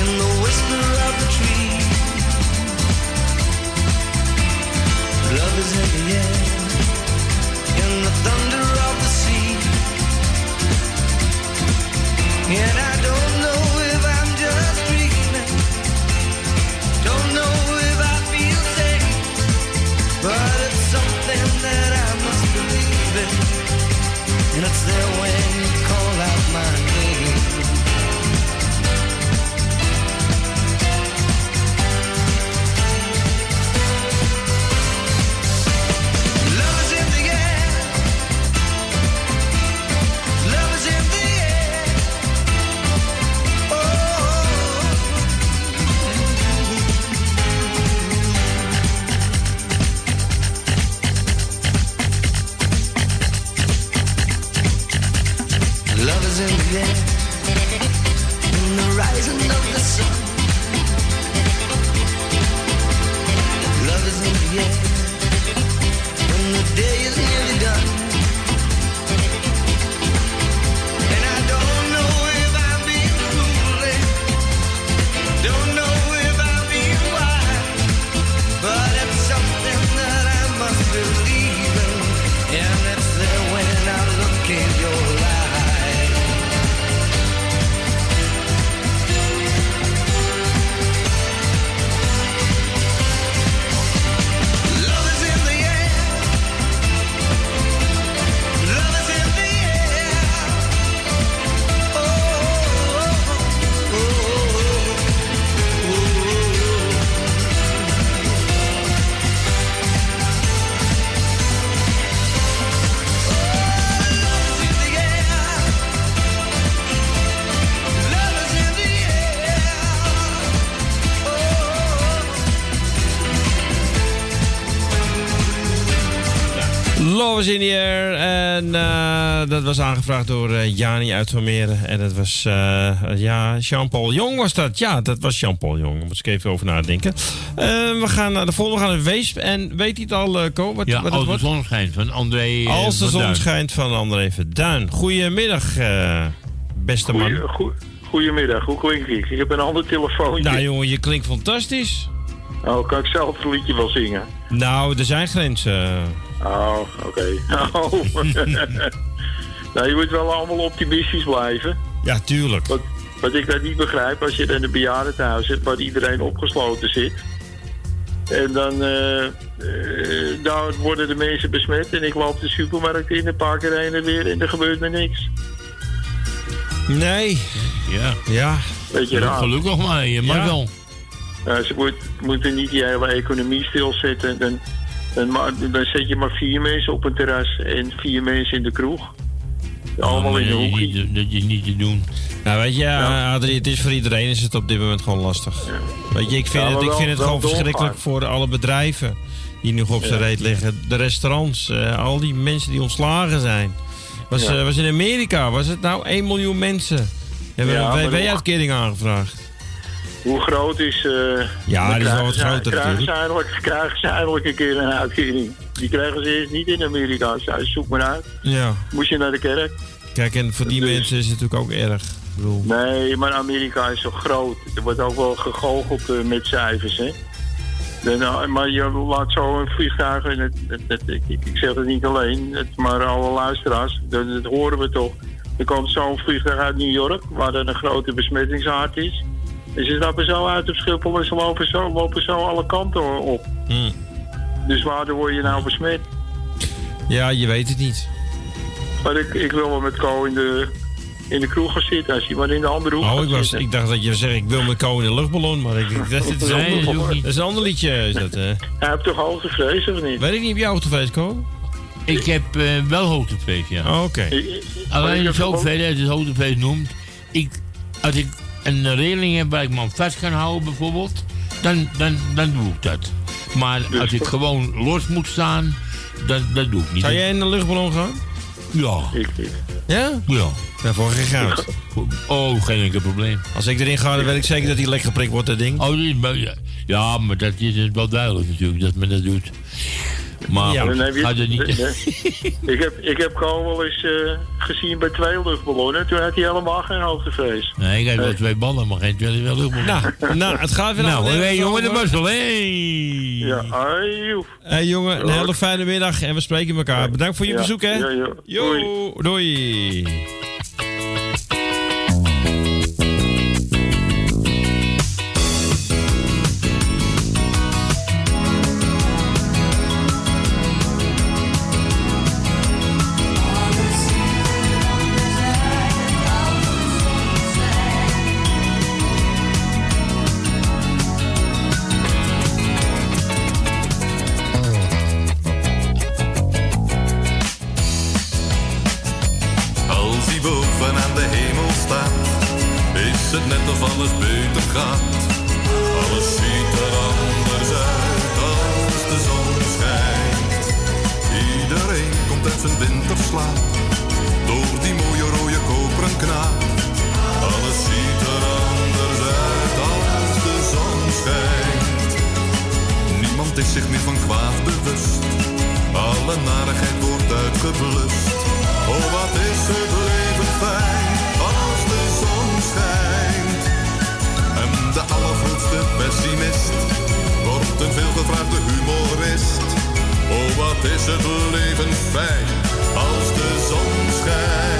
Speaker 4: in the whisper of the tree. Love is in the air, in the thunder of the sea. And I
Speaker 1: was aangevraagd door eh, Jani uit Almere. En dat was, eh, ja, Jean-Paul Jong was dat. Ja, dat was Jean-Paul Jong. Daar moet ik even over nadenken. Eh, we gaan naar de volgende, we gaan naar Weesp. En weet hij het al, uh, Ko? Wat,
Speaker 2: Ja,
Speaker 1: wat het
Speaker 2: als de zon schijnt van André
Speaker 1: Als de
Speaker 2: van
Speaker 1: zon
Speaker 2: Duin.
Speaker 1: schijnt van André Verduin. Goedemiddag, eh, beste man.
Speaker 18: Goeie- goe- Goedemiddag, hoe klink ik? Ik heb een ander telefoontje.
Speaker 1: Nou jongen, je klinkt fantastisch.
Speaker 18: Oh, kan ik zelf het liedje wel zingen?
Speaker 1: Nou, er zijn grenzen.
Speaker 18: Oh, oké. Oh. nou, je moet wel allemaal optimistisch blijven.
Speaker 1: Ja, tuurlijk.
Speaker 18: Wat, wat ik daar niet begrijp, als je in een bejaardentehuis zit waar iedereen opgesloten zit. En dan eh, eh, daar worden de mensen besmet. En ik loop de supermarkt in een paar keer heen en weer en er gebeurt me niks.
Speaker 1: Nee.
Speaker 2: Ja.
Speaker 1: Ja.
Speaker 18: Beetje raar.
Speaker 2: Gelukkig maar, je mag
Speaker 18: Ja.
Speaker 2: wel.
Speaker 18: Ja, ze moet- moeten niet die hele economie stilzetten. Dan, dan, ma- dan zet je maar vier mensen op een terras en vier mensen in de kroeg. Allemaal in de
Speaker 2: niet, dat is niet te doen.
Speaker 1: Nou, weet je, Adrie, het is voor iedereen is het op dit moment gewoon lastig. Weet je, ik vind
Speaker 18: Ja,
Speaker 1: het, ik
Speaker 18: wel-
Speaker 1: vind het gewoon verschrikkelijk voor alle bedrijven die nog op zijn
Speaker 18: Ja.
Speaker 1: reet liggen. De restaurants, eh, al die mensen die ontslagen zijn. Was,
Speaker 18: Ja.
Speaker 1: eh, was in Amerika, was het nou 1 miljoen mensen? Hebben
Speaker 18: Ja,
Speaker 1: een WW-uitkering aangevraagd.
Speaker 18: Hoe groot is... eh,
Speaker 1: Ja, die is wel
Speaker 18: krijgen
Speaker 1: wat groter
Speaker 18: krijgen ze,
Speaker 1: natuurlijk.
Speaker 18: krijgen ze eindelijk een keer een uitkering. Die krijgen ze eerst niet in Amerika. Zij zoek maar uit.
Speaker 1: Ja.
Speaker 18: Moest je naar de kerk?
Speaker 1: Kijk, en voor die
Speaker 18: Dus-
Speaker 1: mensen is het natuurlijk ook erg. Bedoel,
Speaker 18: Nee, maar Amerika is zo groot. Er wordt ook wel gegoocheld eh, met cijfers, hè. Dan, eh, maar je laat zo een vliegtuig... En het, het- het- ik, ik zeg het niet alleen, het, maar alle luisteraars. Dat, dat horen we toch. Er komt zo'n vliegtuig uit New York... waar er een grote besmettingshaard is. En ze stappen zo uit op Schiphol... en ze lopen zo, lopen zo alle kanten op.
Speaker 1: Hmm.
Speaker 18: Dus waardoor word je nou besmet?
Speaker 1: Ja, je weet het niet.
Speaker 18: Maar ik, ik wil wel met Co in de, in de kroeg gaan zitten... als je maar in de andere hoek
Speaker 1: Oh,
Speaker 18: gaat
Speaker 1: ik, was,
Speaker 18: zitten.
Speaker 1: ik dacht dat je zei, ik wil met Ko in een luchtballon, maar ik, dat, is
Speaker 18: Nee, dat
Speaker 1: is een ander liedje. Is dat, hè?
Speaker 18: Hij heeft toch hoogtevrees, of niet?
Speaker 1: Weet ik niet, heb jij hoogtevrees, Ko?
Speaker 2: Ik heb eh, wel hoogtevrees, ja.
Speaker 1: Oh, Oké.
Speaker 2: Alleen zover als het hoogtevrees noemt. Ik, als ik een regeling heb waar ik me aan vast kan houden, bijvoorbeeld, dan, dan, dan doe ik dat. Maar als ik gewoon los moet staan, dat, dat doe ik niet.
Speaker 1: Zou jij in een luchtballon gaan?
Speaker 2: Ja.
Speaker 18: Ik,
Speaker 1: Ja?
Speaker 2: Ja.
Speaker 1: Ja, voor geen goud.
Speaker 2: Oh, geen enkel probleem.
Speaker 1: Als ik erin ga, dan weet ik zeker dat hij lekker geprikt wordt, dat ding.
Speaker 2: Oh, die is wel- ja. ja, maar dat is dus wel duidelijk natuurlijk, dat men dat doet. Maar
Speaker 18: Ja, dan heb je-
Speaker 2: het niet...
Speaker 18: ik, heb, ik heb Co wel eens eh, gezien bij twee luchtballonnen. Toen had hij helemaal geen hoogtevrees.
Speaker 2: Nee, ik heb wel twee ballen, maar geen twee wel luchtballen.
Speaker 1: Nou, nou, het gaat weer
Speaker 2: Nou, hey, jongen, de Marcel, hey!
Speaker 18: Ja, ai, joef.
Speaker 1: Hey, jongen, een hele fijne middag en we spreken elkaar. Bedankt voor je
Speaker 18: Ja,
Speaker 1: bezoek, hè?
Speaker 18: ja.
Speaker 1: Yo, doei.
Speaker 19: Zich meer van kwaad bewust, alle narigheid wordt uitgeblust. Oh, wat is het leven fijn als de zon schijnt. En de allergrootste pessimist wordt een veelgevraagde humorist. Oh, wat is het leven fijn als de zon schijnt.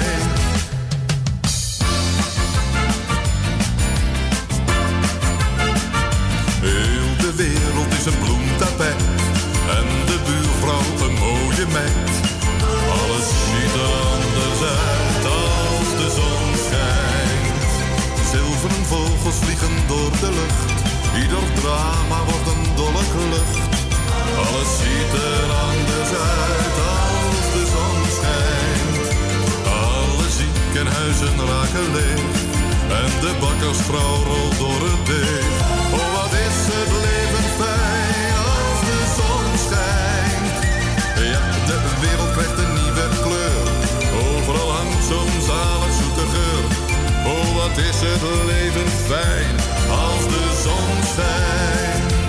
Speaker 19: Alles ziet er anders uit als de zon schijnt. Zilveren vogels vliegen door de lucht, ieder drama wordt een dolle klucht. Alles ziet er anders uit als de zon schijnt. Alle ziekenhuizen raken leeg en de bakkersvrouw rolt door het deeg. Oh, wat is het leven fijn zo'n zalig zoete geur. Oh, wat is het leven fijn als de zon schijnt.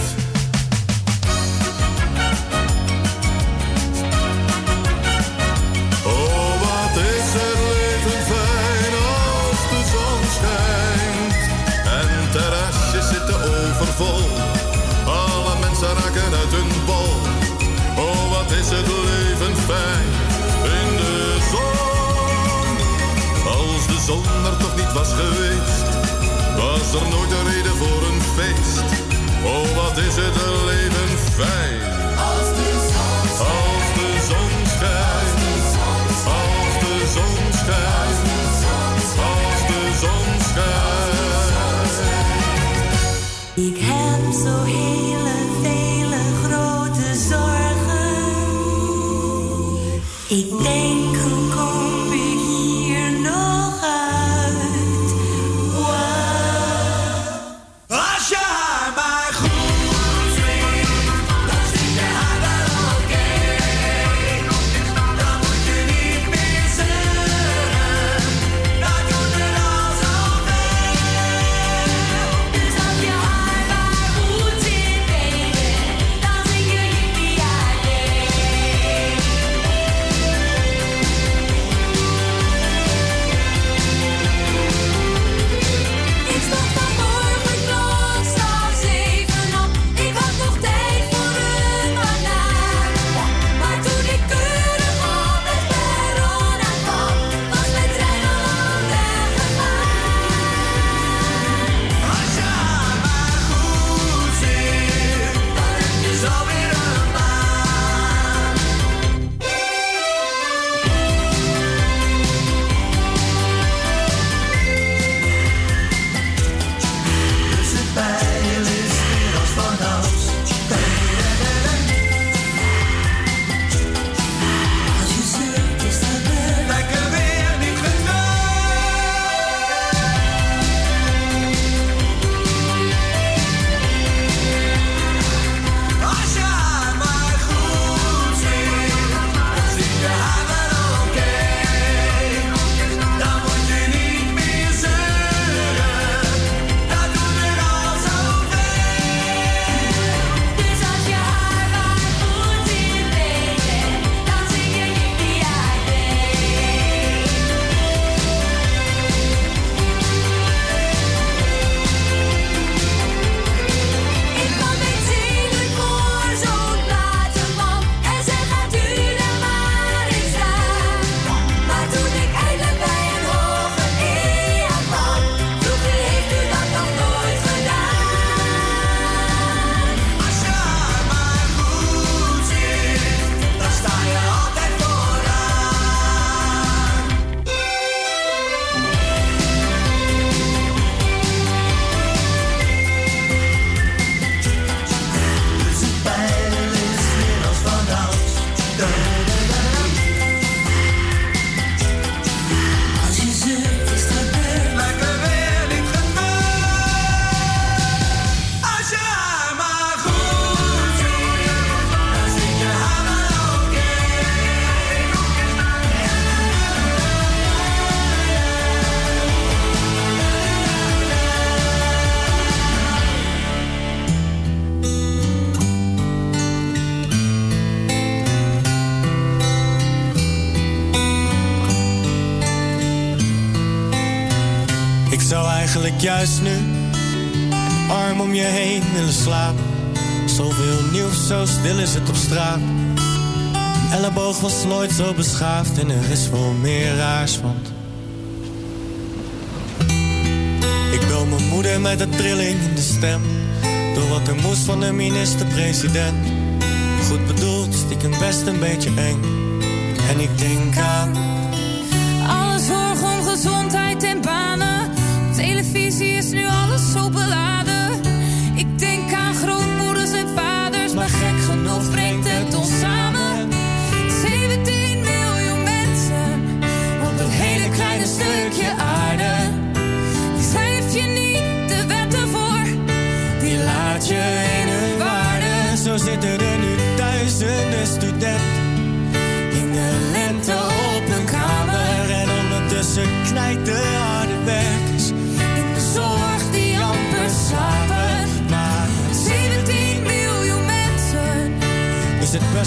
Speaker 19: was geweest, was er nooit een reden voor een feest. Oh, wat is het
Speaker 3: een leven fijn.
Speaker 10: Als de zon schijnt, als de zon schijnt, als de zon
Speaker 3: schijnt, als de zon. Ik
Speaker 20: heb zo heel juist nu arm om je heen willen slapen. Zoveel nieuws, zo stil is het op straat. Een elleboog was nooit zo beschaafd en er is wel meer raars, want... Ik bel mijn moeder met een trilling in de stem. Door wat er moest van de minister-president. Goed bedoeld, stiekem best een beetje eng. En ik denk aan...
Speaker 21: televisie is nu alles zo beladen.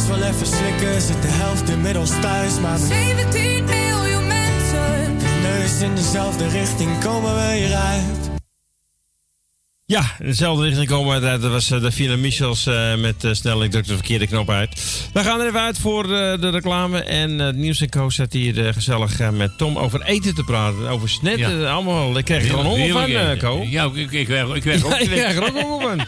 Speaker 20: Best wel even slikken, zit de helft inmiddels thuis. Maar met
Speaker 21: 17 miljoen mensen.
Speaker 20: de neus in dezelfde richting komen we hieruit.
Speaker 1: Ja, in dezelfde richting komen we uit. Dat was eh, de Fina Michels eh, met eh, snel. Ik druk de verkeerde knop uit. We gaan er even uit voor eh, de reclame. En het nieuws en Co zat hier eh, gezellig eh, met Tom over eten te praten. Over snetten.
Speaker 2: Ja.
Speaker 1: allemaal. Ik kreeg er gewoon honger van, eh. Co.
Speaker 2: Ja, ik, ik, krijg, ik krijg
Speaker 1: ik krijg er ook honger van.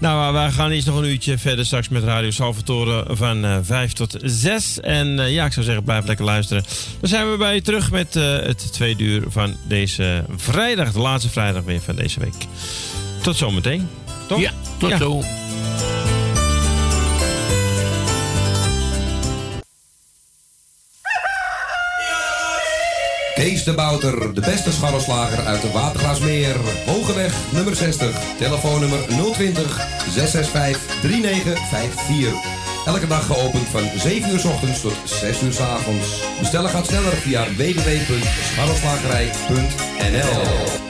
Speaker 1: Nou, wij gaan eerst nog een uurtje verder straks met Radio Salvatore van eh 5 tot 6. En eh, ja, ik zou zeggen, blijf lekker luisteren. Dan zijn we bij je terug met eh, het tweede uur van deze vrijdag. De laatste vrijdag weer van deze week. Tot zometeen. toch?
Speaker 2: Ja, tot zo.
Speaker 22: Kees de Bouter, de beste scharrelslager uit de Watergraasmeer. Hogeweg nummer 60, telefoonnummer 020 665 3954. Elke dag geopend van 7 uur s ochtends tot 6 uur s avonds. Bestellen gaat sneller via www.scharrelslagerij.nl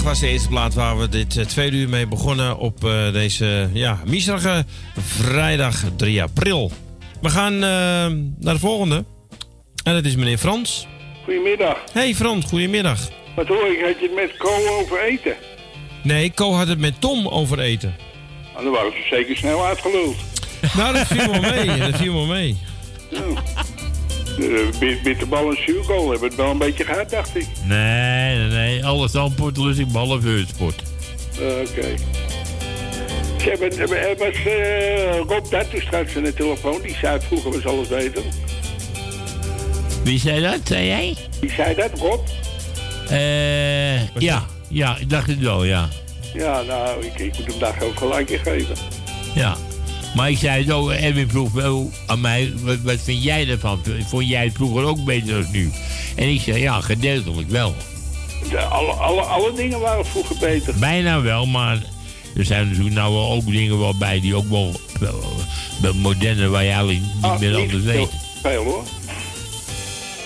Speaker 23: Vandaag was de
Speaker 1: eerste plaat waar we dit eh, tweede uur mee begonnen op eh, deze ja, miserige vrijdag 3 april. We gaan eh, naar de volgende. En dat is meneer Frans.
Speaker 24: Goedemiddag.
Speaker 1: Hey Frans, goedemiddag.
Speaker 24: Wat hoor ik? Had je het met Co over eten?
Speaker 1: Nee, Co had het met Tom over eten.
Speaker 24: Nou, dan waren ze zeker snel uitgeluld.
Speaker 1: Nou, dat viel wel mee. Dat viel wel mee.
Speaker 24: De bit- bitterbal en zuurkool hebben het wel een beetje gehad, dacht ik.
Speaker 2: Nee, nee, nee. Alle zandpoort lust ik behalve heutsport.
Speaker 24: Eh, Oké. Ze hebben, hebben- er was eh, Rob dat toen straks aan de telefoon. Die zei vroeger was alles beter.
Speaker 2: Wie zei dat, zei jij?
Speaker 24: Wie zei dat, Rob?
Speaker 2: Eh, ja, ja, ik dacht het wel, ja.
Speaker 24: Ja, nou, ik, ik moet hem daar ook gelijk in geven.
Speaker 2: Ja. Maar ik zei het ook, Edwin vroeg wel aan mij, wat, wat vind jij ervan? Vond jij het vroeger ook beter dan nu? En ik zei, ja, gedeeltelijk wel.
Speaker 24: Alle, alle, alle dingen waren vroeger beter.
Speaker 2: Bijna wel, maar er zijn natuurlijk nou wel ook dingen wel bij die ook wel, wel, wel moderne, waar je eigenlijk niet
Speaker 24: Ah,
Speaker 2: meer anders weet.
Speaker 24: Veel hoor.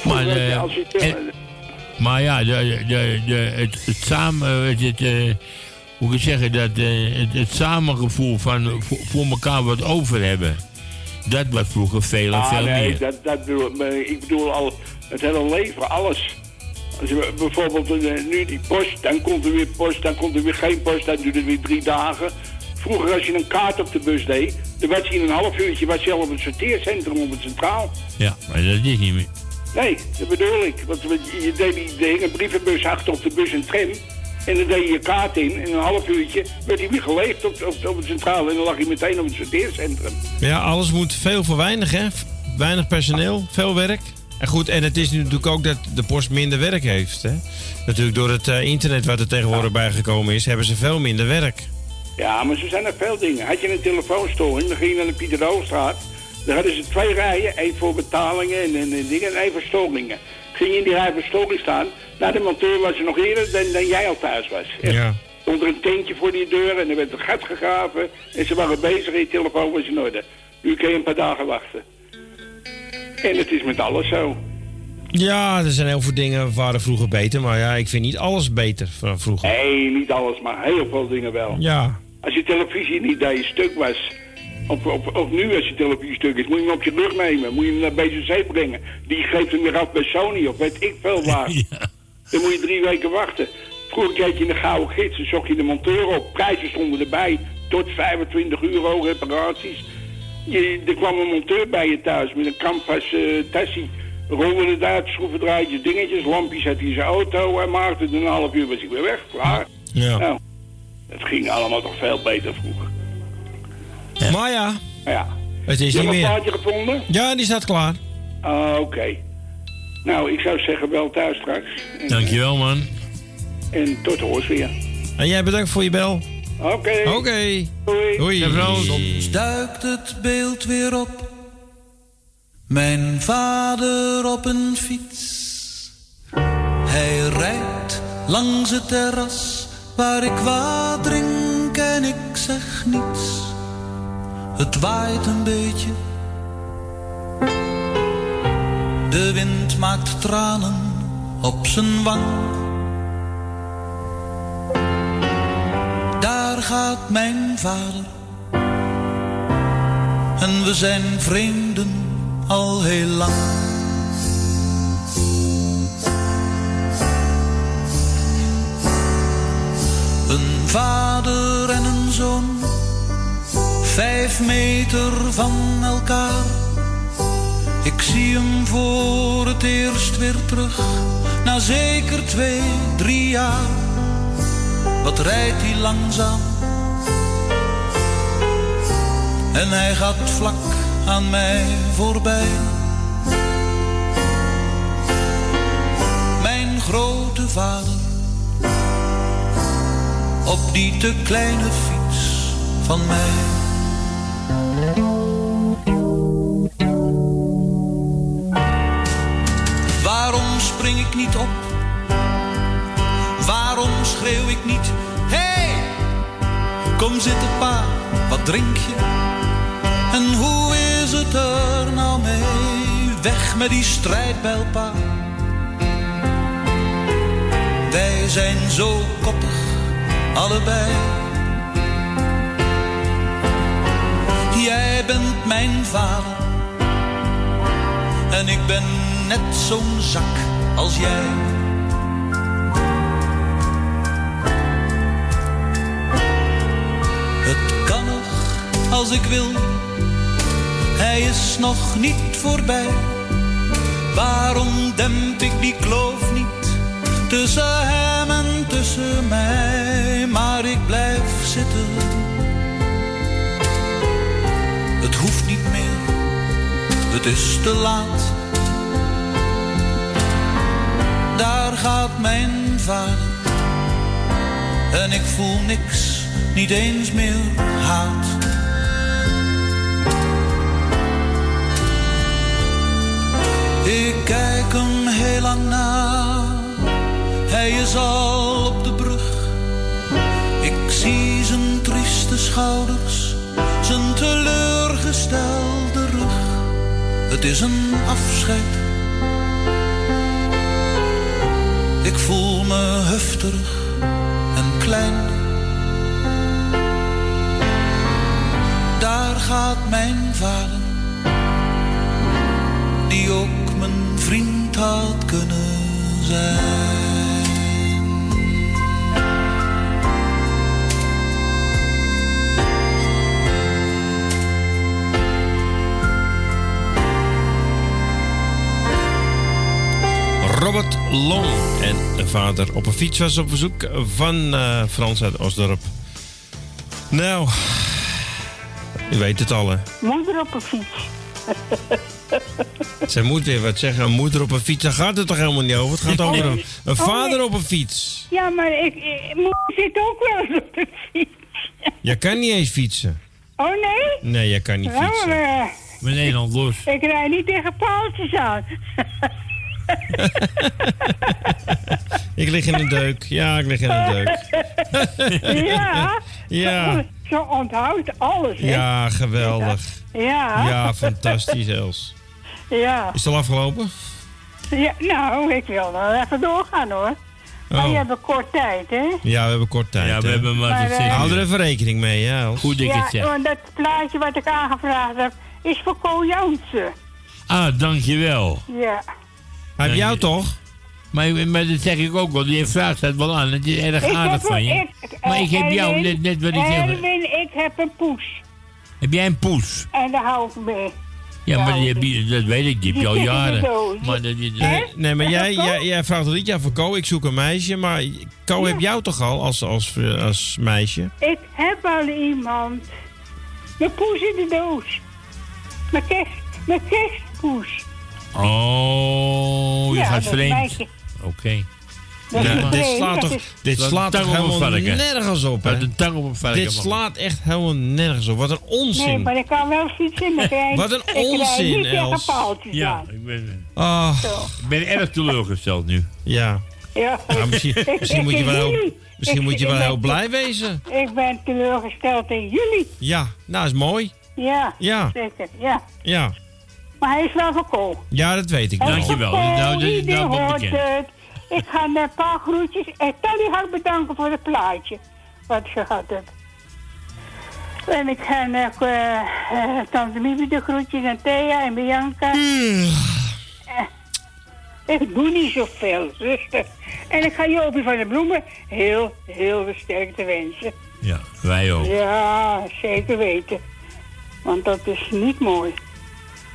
Speaker 2: Maar, eh, en- maar ja, de, de, de, het, het samen, het, het, kan ik zeggen, dat, eh, het, het samengevoel van voor, voor elkaar wat over hebben. Dat was vroeger veel en
Speaker 24: Ah,
Speaker 2: veel
Speaker 24: nee,
Speaker 2: meer.
Speaker 24: Dat, dat bedoel, ik. Ik bedoel al het hele leven, alles. Als je bijvoorbeeld eh, nu die post, dan komt er weer post, dan komt er weer geen post, dan duurt het weer drie dagen. Vroeger als je een kaart op de bus deed, dan was je in een half uurtje was je al op het sorteercentrum op het centraal.
Speaker 2: Ja, maar dat is niet meer.
Speaker 24: Nee, dat bedoel ik. Want je deed die, hing een brievenbus achter op de bus en tram. En dan deed je je kaart in. En een half uurtje werd hij weer geleefd op, op, op het centraal. En dan lag hij meteen op het sorteercentrum.
Speaker 1: Ja, alles moet veel voor weinig, hè? Weinig personeel, veel werk. En goed, en het is nu natuurlijk ook dat de post minder werk heeft, hè? Natuurlijk door het eh, internet wat er tegenwoordig bijgekomen is, hebben ze veel minder werk.
Speaker 24: Ja, maar zo zijn er veel dingen. Had je een telefoonstoring, dan ging je naar de Pieter Hoogstraat. Daar hadden ze twee rijen, één voor betalingen en, en, en dingen en één voor storingen. Ging je in die rij voor storing staan, nou de monteur was er nog eerder dan, dan jij al thuis was. Echt.
Speaker 1: Ja.
Speaker 24: Stond er een tentje voor die deur en er werd een gat gegraven en ze waren bezig en je telefoon was in orde. Nu kun je een paar dagen wachten. En het is met alles zo.
Speaker 1: Ja, er zijn heel veel dingen waren vroeger beter, maar ja, ik vind niet alles beter van vroeger.
Speaker 24: Nee, niet alles, maar heel veel dingen wel.
Speaker 1: Ja.
Speaker 24: Als je televisie niet dat je stuk was, of, of, of nu als je televisie stuk is, moet je hem op je rug nemen. Moet je hem naar BCC brengen. Die geeft hem weer af bij Sony of weet ik veel waar. Dan moet je drie weken wachten. Vroeger keek je in de gouden gids en zocht je de monteur op. Prijzen stonden erbij. Tot 25 euro reparaties. Je, er kwam een monteur bij je thuis met een canvas eh tassie. Rolde het uit, schroevendraadjes, dingetjes, lampjes had hij in zijn auto. Hij maakte het een half uur was hij weer weg. Klaar.
Speaker 1: Ja.
Speaker 24: Nou, het ging allemaal toch veel beter vroeger.
Speaker 1: Maar ja,
Speaker 24: Ja.
Speaker 1: het is
Speaker 24: Heb je
Speaker 1: niet
Speaker 24: een
Speaker 1: meer.
Speaker 24: plaatje gevonden?
Speaker 1: Ja, die staat klaar.
Speaker 24: Ah, oké. Nou, ik zou zeggen wel thuis straks. En,
Speaker 2: Dankjewel, man.
Speaker 24: en tot hoors weer.
Speaker 1: En jij bedankt voor je bel.
Speaker 24: Oké.
Speaker 1: Oké.
Speaker 24: Doei.
Speaker 1: Doei.
Speaker 25: Soms duikt het beeld weer op. Mijn vader op een fiets. Hij rijdt langs het terras waar ik wat drink en ik zeg niets. Het waait een beetje. De wind maakt tranen op zijn wang. Daar gaat mijn vader. En we zijn vreemden al heel lang. Een vader en een zoon, vijf meter van elkaar. Ik zie hem voor het eerst weer terug, na zeker twee, drie jaar. Wat rijdt hij langzaam? En hij gaat vlak aan mij voorbij. Mijn grote vader, op die te kleine fiets van mij. Waarom spring ik niet op? Waarom schreeuw ik niet? Hey, kom zitten pa, wat drink je? En hoe is het er nou mee? Weg met die strijdbijl pa. Wij zijn zo koppig, allebei. Jij bent mijn vader en ik ben net zo'n zak als jij. Het kan nog als ik wil, hij is nog niet voorbij. Waarom demp ik die kloof niet tussen hem en tussen mij? Maar ik blijf zitten. Het is te laat. Daar gaat mijn vader en ik voel niks, niet eens meer haat. Ik kijk hem heel lang na, hij is al op de brug. Ik zie zijn trieste schouders, zijn teleurgestelde rug. Het is een afscheid. Ik voel me heftig en klein. Daar gaat mijn vader, die ook mijn vriend had kunnen zijn.
Speaker 1: Robert Long en vader op een fiets was op bezoek van eh, Frans uit Osdorp. Nou, u weet het al hè.
Speaker 26: Moeder op een fiets.
Speaker 1: Zij moet weer wat zeggen. Een moeder op een fiets, daar gaat het toch helemaal niet over? Het gaat
Speaker 26: Oh,
Speaker 1: over een, een
Speaker 26: Oh,
Speaker 1: vader op een fiets.
Speaker 26: Ja, maar ik, ik moeder zit ook wel eens op de fiets.
Speaker 1: Je kan niet eens fietsen.
Speaker 26: Oh nee?
Speaker 1: Nee, je kan niet
Speaker 26: Nou,
Speaker 1: fietsen.
Speaker 26: eh,
Speaker 2: Met Nederland los.
Speaker 26: ik rijd niet tegen paaltjes aan.
Speaker 1: Ik lig in een deuk. Ja, ik lig in een deuk.
Speaker 26: ja.
Speaker 1: Ja.
Speaker 26: Zo onthoudt alles, hè?
Speaker 1: Ja, geweldig.
Speaker 26: Ja.
Speaker 1: Ja, fantastisch, Els.
Speaker 26: Ja.
Speaker 1: Is het al afgelopen?
Speaker 26: ja. Nou, ik wil nog even doorgaan, hoor. Maar
Speaker 1: Oh.
Speaker 26: je hebt kort tijd, hè?
Speaker 1: Ja, we hebben kort tijd.
Speaker 2: Ja, we
Speaker 1: hè.
Speaker 2: hebben maar
Speaker 26: Maar,
Speaker 2: zes
Speaker 1: Hou er even rekening mee, Els.
Speaker 2: Goed
Speaker 26: ja,
Speaker 2: het zeg.
Speaker 26: want dat plaatje wat ik aangevraagd heb, is voor Ko Jansen.
Speaker 2: Ah, dankjewel.
Speaker 26: Ja.
Speaker 1: Hij heeft jou toch?
Speaker 2: Maar, maar dat zeg ik ook wel. Die vraagt het wel aan. Het is erg
Speaker 26: Ik
Speaker 2: aardig
Speaker 26: heb
Speaker 2: van
Speaker 26: een-
Speaker 2: je.
Speaker 26: ik-
Speaker 2: maar ik heb jou net, net wat ik zeg.
Speaker 26: Erwin, ik heb een poes.
Speaker 2: Heb jij een poes?
Speaker 26: En daar hou ik mee.
Speaker 2: Ja, maar die heb je, dat weet ik. Die heb je al
Speaker 26: Die
Speaker 2: jaren.
Speaker 26: doos.
Speaker 2: Maar dat, dat-
Speaker 1: Nee, nee maar jij,
Speaker 26: dat
Speaker 1: jij, jij vraagt het niet aan voor Ko. Ik zoek een meisje, maar Ko heb jou toch al als, als, als meisje?
Speaker 26: Ik heb al iemand. Mijn poes in de doos. Mijn kerst, mijn kerstpoes.
Speaker 2: Oh, je
Speaker 26: Ja,
Speaker 2: gaat vreemd. Oké.
Speaker 1: Ja, dit slaat toch, dit slaat toch helemaal nergens op, hè?
Speaker 2: Wat een tang op een varken,
Speaker 1: Dit slaat echt helemaal nergens op. Wat een onzin.
Speaker 26: Nee, maar ik kan wel fietsen. Ik-
Speaker 1: Wat een onzin,
Speaker 26: niet
Speaker 1: Els.
Speaker 2: Ja, ik ben,
Speaker 1: Ah,
Speaker 2: ik ben erg teleurgesteld nu.
Speaker 1: ja.
Speaker 26: Ja.
Speaker 1: Nou, misschien moet je wel misschien
Speaker 26: Ik-
Speaker 1: moet je wel heel blij wezen.
Speaker 26: Ik ben teleurgesteld in jullie.
Speaker 1: Ja, nou is mooi.
Speaker 26: Ja,
Speaker 1: Ja.
Speaker 26: zeker. Ja.
Speaker 1: Ja,
Speaker 26: Maar hij is wel kool.
Speaker 1: ja dat weet ik
Speaker 26: Hij
Speaker 2: Dankjewel. Nou, dat
Speaker 26: ieder
Speaker 2: nou wel
Speaker 26: hoort
Speaker 2: bekend.
Speaker 26: het. Ik ga een paar groetjes. En Tally ga ik bedanken voor het plaatje. Wat ik gehad heb. En ik ga nog eh eh, Tante Mibi de groetjes en Thea en Bianca.
Speaker 1: Hmm.
Speaker 26: Eh, Ik doe niet zoveel, zuster. En ik ga Jopie van de Bloemen heel, heel veel sterkte wensen.
Speaker 2: Ja, wij ook.
Speaker 26: Ja, zeker weten. Want dat is niet mooi.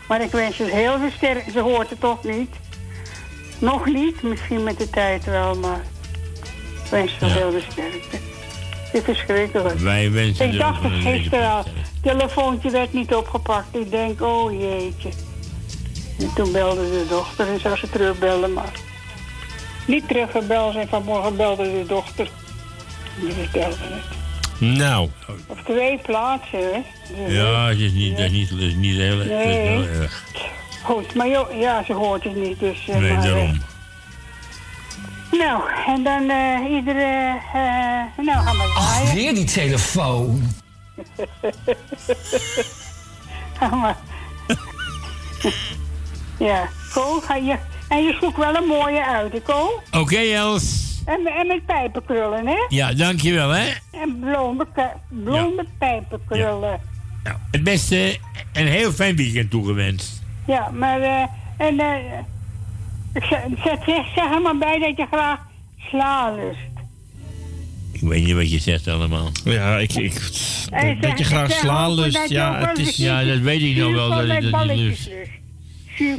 Speaker 26: Maar ik wens het heel veel sterkte. Ze hoort het toch niet? Nog niet, misschien met de tijd wel, maar ik wens ze
Speaker 2: Ja.
Speaker 26: heel veel sterkte. Het is verschrikkelijk.
Speaker 2: Wij wensen
Speaker 26: Ik
Speaker 2: de-
Speaker 26: dacht het gisteren al. telefoontje werd niet opgepakt. Ik denk, oh jeetje. En toen belde de dochter en zou ze terugbellen, maar niet teruggebeld. En vanmorgen belde de dochter. Die vertelde het.
Speaker 1: Nou,
Speaker 26: Op twee plaatsen, hè. Dus,
Speaker 2: Ja, het is niet, dat is niet, is niet heel, is
Speaker 26: Nee.
Speaker 2: heel erg.
Speaker 26: Goed, maar joh, ja, ze hoort het niet, dus... eh,
Speaker 2: Nee,
Speaker 26: maar, eh,
Speaker 2: daarom.
Speaker 26: nou, en dan eh iedere... eh nou, gaan we draaien.
Speaker 27: Weer die telefoon.
Speaker 26: Ga maar. ja, Ko, ga je... En je zoekt wel een mooie uit, hè, Ko?
Speaker 2: Oké, Els.
Speaker 26: En, en met pijpenkrullen, hè?
Speaker 2: Ja, dankjewel, hè.
Speaker 26: En blonde, blonde pijpenkrullen.
Speaker 2: Het beste en heel fijn weekend toegewenst.
Speaker 26: Ja, maar... eh en eh ik zeg, zeg, er maar bij dat je graag sla lust.
Speaker 2: Ik weet niet wat je zegt allemaal.
Speaker 1: Ja, ik... ik dat je graag
Speaker 26: ook
Speaker 1: lust. Ja, het is...
Speaker 2: Ja, dat weet ik nog wel, dat ik dat niet lust.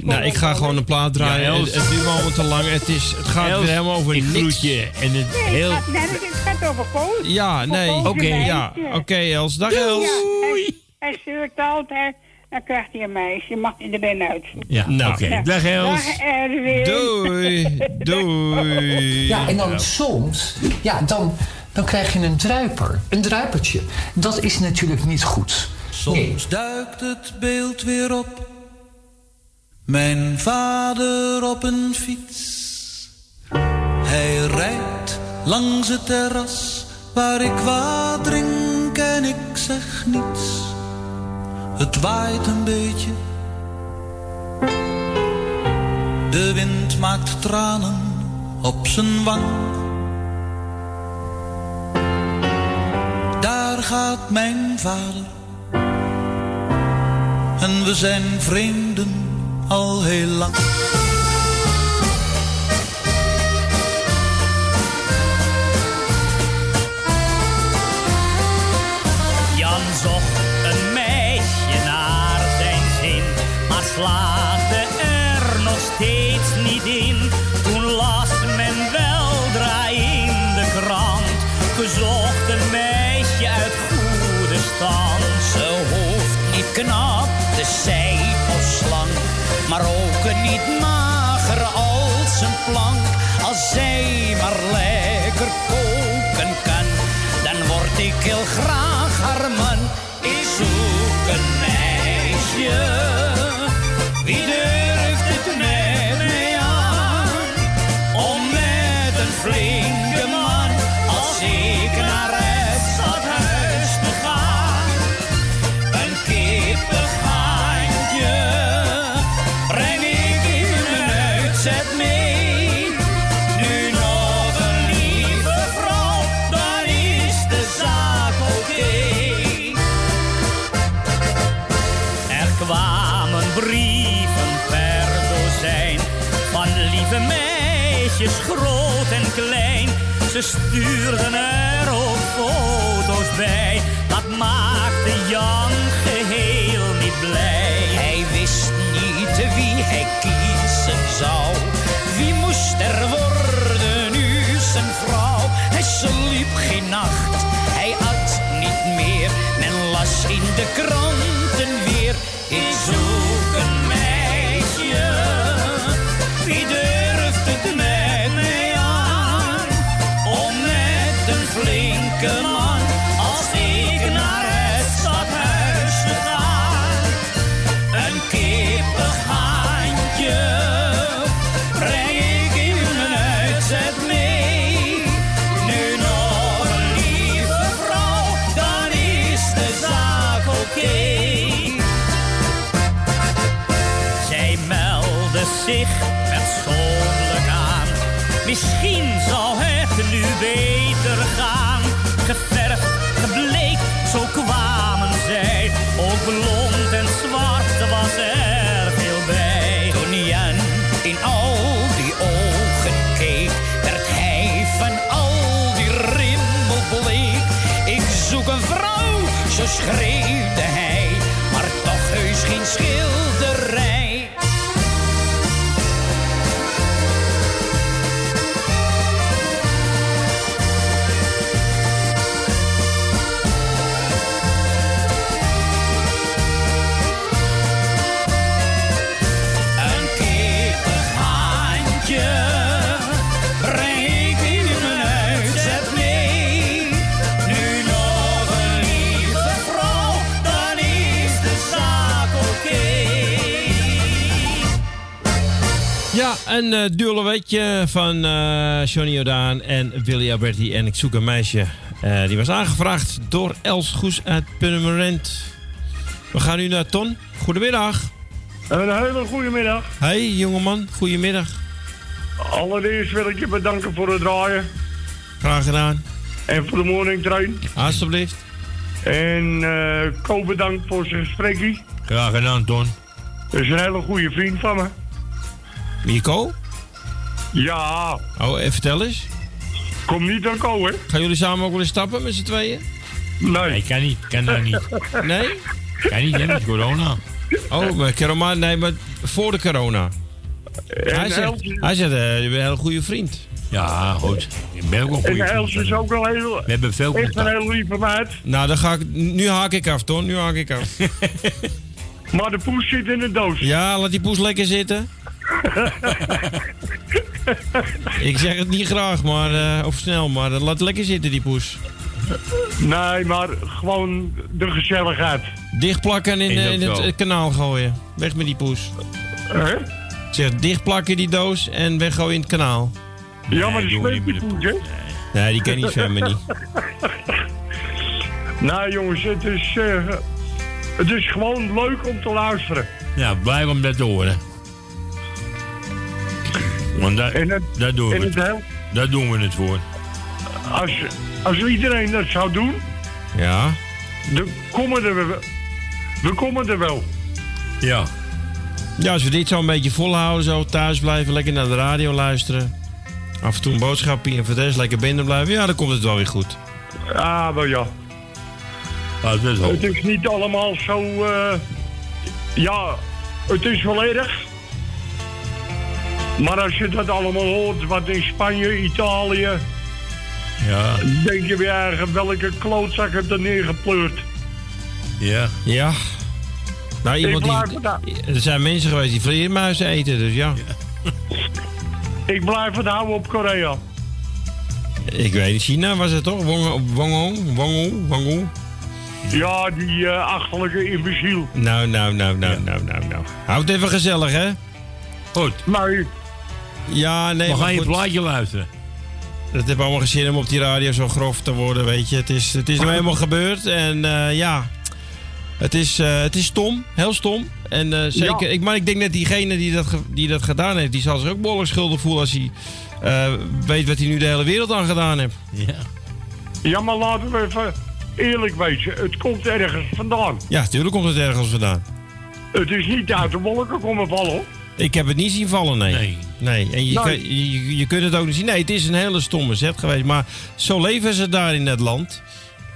Speaker 1: Nou, ik ga gewoon een plaat draaien.
Speaker 2: Ja,
Speaker 1: het,
Speaker 2: Els.
Speaker 1: het duurt allemaal te lang. Het, is, het gaat
Speaker 2: Els,
Speaker 1: weer helemaal over
Speaker 2: ik
Speaker 1: niks.
Speaker 2: groet je. En het
Speaker 26: Nee,
Speaker 2: heel...
Speaker 26: het gaat, nee, het gaat over Koos.
Speaker 1: Ja, nee.
Speaker 26: Een
Speaker 1: Ja, oké, Els. Dag, Els.
Speaker 26: Ja, hij, stuurt altijd, dan krijgt hij een meisje. Mag hij er binnen uit.
Speaker 2: Ja,
Speaker 1: Nou,
Speaker 2: oké. Dag Els.
Speaker 26: Dag Erwin.
Speaker 1: Doei. Doei.
Speaker 27: Ja, en dan soms, ja, dan, dan krijg je een druiper. Een druipertje. Dat is natuurlijk niet goed.
Speaker 12: Soms duikt het beeld weer op. Mijn vader op een fiets. Hij rijdt langs het terras waar ik wat drink en ik zeg niets. Het waait een beetje. De wind maakt tranen op zijn wang. Daar gaat mijn vader. En we zijn vreemden al heel lang.
Speaker 8: Lekker koken kan, dan word ik heel graag haar man. Ik zoek een meisje, en klein. Ze stuurden er ook foto's bij, dat maakte Jan geheel niet blij. Hij wist niet wie hij kiezen zou. Wie moest er worden nu zijn vrouw? Hij sliep geen nacht, hij at niet meer. Men las in de kranten Welcome een
Speaker 1: eh dubbele weetje van eh Johnny Jordaan en Willy Alberti. En ik zoek een meisje. Eh, die was aangevraagd door Els Goes uit Purmerend. We gaan nu naar Ton. Goedemiddag.
Speaker 28: Een hele goede middag.
Speaker 1: Hey jongeman, goedemiddag.
Speaker 28: Allereerst wil ik je bedanken voor het draaien.
Speaker 1: Graag gedaan.
Speaker 28: En voor de morning train.
Speaker 1: Alsjeblieft.
Speaker 28: En eh Ko bedankt voor zijn gesprekje.
Speaker 12: Graag gedaan, Ton.
Speaker 28: Dat is een hele goede vriend van me.
Speaker 1: Wie, Ko?
Speaker 28: Ja.
Speaker 1: Oh, en vertel eens.
Speaker 28: Kom niet aan Ko, hè?
Speaker 1: Gaan jullie samen ook wel eens stappen met z'n tweeën?
Speaker 28: Nee.
Speaker 12: Nee, kan niet. Kan daar niet.
Speaker 1: Nee?
Speaker 12: Kan niet, hè, met corona.
Speaker 1: Oh, maar corona, nee, maar voor de corona.
Speaker 28: En
Speaker 1: Hij zegt, hij zegt eh, je bent een hele goede vriend.
Speaker 12: Ja, goed. Ik ben ook een
Speaker 28: En
Speaker 12: goede
Speaker 28: Els is ook wel heel...
Speaker 12: We hebben veel
Speaker 28: Echt een
Speaker 12: contact.
Speaker 28: hele lieve meid.
Speaker 1: Nou, dan ga ik, nu haak ik af, Ton. Nu haak ik af.
Speaker 28: Maar de poes zit in de doos.
Speaker 1: Ja, laat die poes lekker zitten. ik zeg het niet graag, maar, eh, of snel, maar eh, laat lekker zitten, die poes.
Speaker 28: Nee, maar gewoon de gezelligheid.
Speaker 1: Dichtplakken en in, in het kanaal gooien. Weg met die poes.
Speaker 28: Hè?
Speaker 1: Ik zeg dichtplakken die doos en weggooien in het kanaal.
Speaker 28: Ja, maar die poes, hè?
Speaker 1: Nee, die ken niet zwemmen niet.
Speaker 28: Nou jongens, het is, eh, het is gewoon leuk om te luisteren.
Speaker 12: Ja, blij om dat te horen. Want daar, daar, doen we
Speaker 28: en
Speaker 12: het,
Speaker 28: het
Speaker 12: daar doen we het voor.
Speaker 28: Als, als iedereen dat zou doen,
Speaker 1: Ja.
Speaker 28: dan komen er, we, we komen er wel.
Speaker 12: Ja.
Speaker 1: Ja, als we dit zo een beetje volhouden, zo thuis blijven, lekker naar de radio luisteren. Af en toe een boodschapje en voor de rest lekker binnen blijven. Ja, dan komt het wel weer goed.
Speaker 28: Ah, wel ja.
Speaker 12: dat is
Speaker 28: Het is niet allemaal zo... eh, ja, het is wel erg. Maar als je dat allemaal hoort, wat in Spanje, Italië...
Speaker 12: Ja.
Speaker 28: denk je weer eigen welke klootzak het er neergepleurd.
Speaker 12: Ja.
Speaker 1: Ja. Nou,
Speaker 28: Ik
Speaker 1: iemand
Speaker 28: blijf
Speaker 1: die, er zijn mensen geweest die vleermuizen eten, dus ja.
Speaker 28: Ik blijf het houden op Korea.
Speaker 1: Ik weet niet, China was het toch? Wong- Wongong? Wongong? Wongong?
Speaker 28: Ja, die eh, achterlijke imbeciel.
Speaker 1: Nou, nou, nou, nou, nou, nou, nou. Houd het even gezellig, hè?
Speaker 12: Goed.
Speaker 28: Nee.
Speaker 1: Ja, nee,
Speaker 12: We
Speaker 1: maar
Speaker 12: gaan je
Speaker 1: goed.
Speaker 12: plaatje luisteren.
Speaker 1: Het heeft allemaal geen zin om op die radio zo grof te worden, weet je. Het is, het is nou eenmaal gebeurd en eh, ja, het is, eh, het is stom, heel stom. En eh, zeker,
Speaker 28: Ja.
Speaker 1: ik, maar ik denk dat diegene die dat, die dat gedaan heeft, die zal zich ook behoorlijk schuldig voelen als hij eh, weet wat hij nu de hele wereld aan gedaan heeft.
Speaker 12: Ja.
Speaker 28: Ja, maar laten we even eerlijk wezen. Het komt ergens vandaan.
Speaker 1: Ja, tuurlijk komt het ergens vandaan.
Speaker 28: Het is niet uit de wolken komen vallen, hoor.
Speaker 1: Ik heb het niet zien vallen, nee. Nee. En je,
Speaker 28: Nee.
Speaker 1: kan- je, je kunt het ook niet zien. Nee, het is een hele stomme zet geweest. Maar zo leven ze daar in dat land.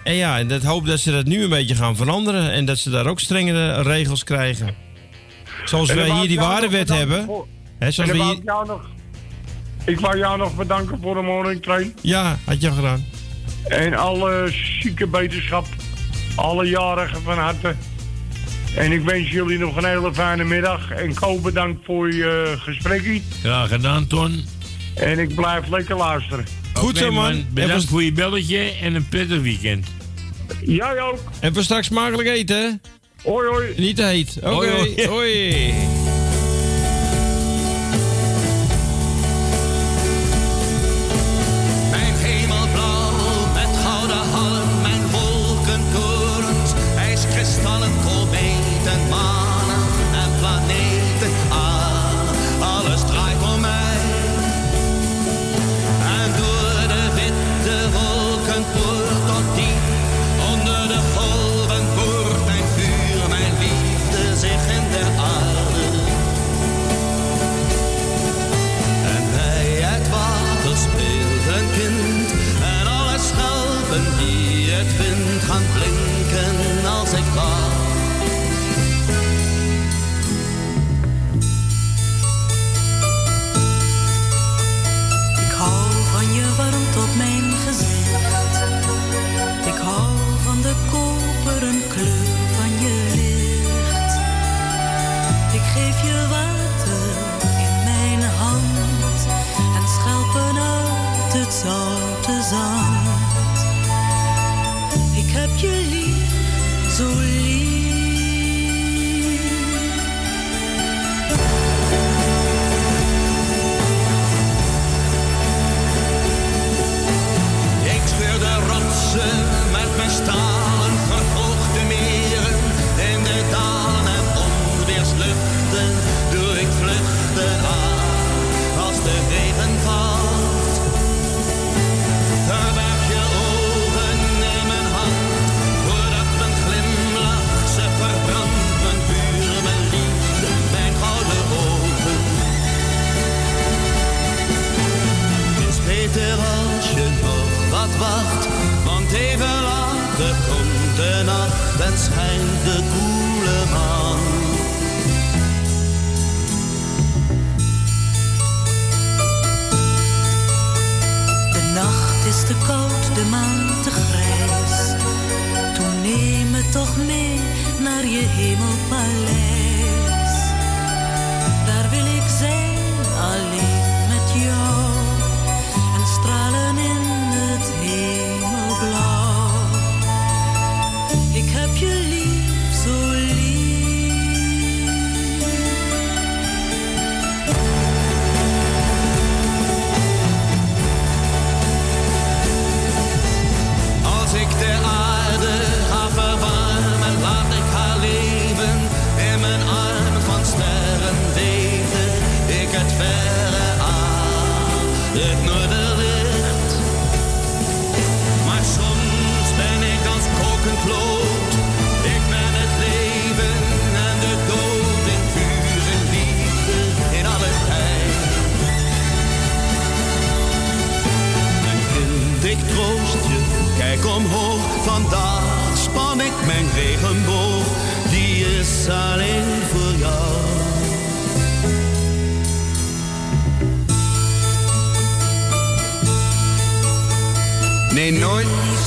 Speaker 1: En ja, en dat hoop dat ze dat nu een beetje gaan veranderen. En dat ze daar ook strengere regels krijgen. Zoals wij hier die waardewet hebben.
Speaker 28: voor-
Speaker 1: Hè, zoals we hier...
Speaker 28: ik jou nog... Ik wou jou nog bedanken voor de morning train.
Speaker 1: Ja, had je gedaan.
Speaker 28: En alle zieke beterschap. Alle jarigen van harte. En ik wens jullie nog een hele fijne middag. En Ko, bedankt voor je gesprekje.
Speaker 12: Graag gedaan, Ton.
Speaker 28: En ik blijf lekker luisteren.
Speaker 1: Goed zo,
Speaker 12: Oké,
Speaker 1: man.
Speaker 12: Bedankt
Speaker 1: En
Speaker 12: voor je belletje en een prettig weekend.
Speaker 28: Jij ook.
Speaker 1: En voor straks smakelijk eten, hè?
Speaker 28: Hoi, hoi.
Speaker 1: Niet te heet. Oké,
Speaker 12: Hoi,
Speaker 1: hoi.
Speaker 12: hoi. naar je hemelpaleis. Daar wil ik zijn,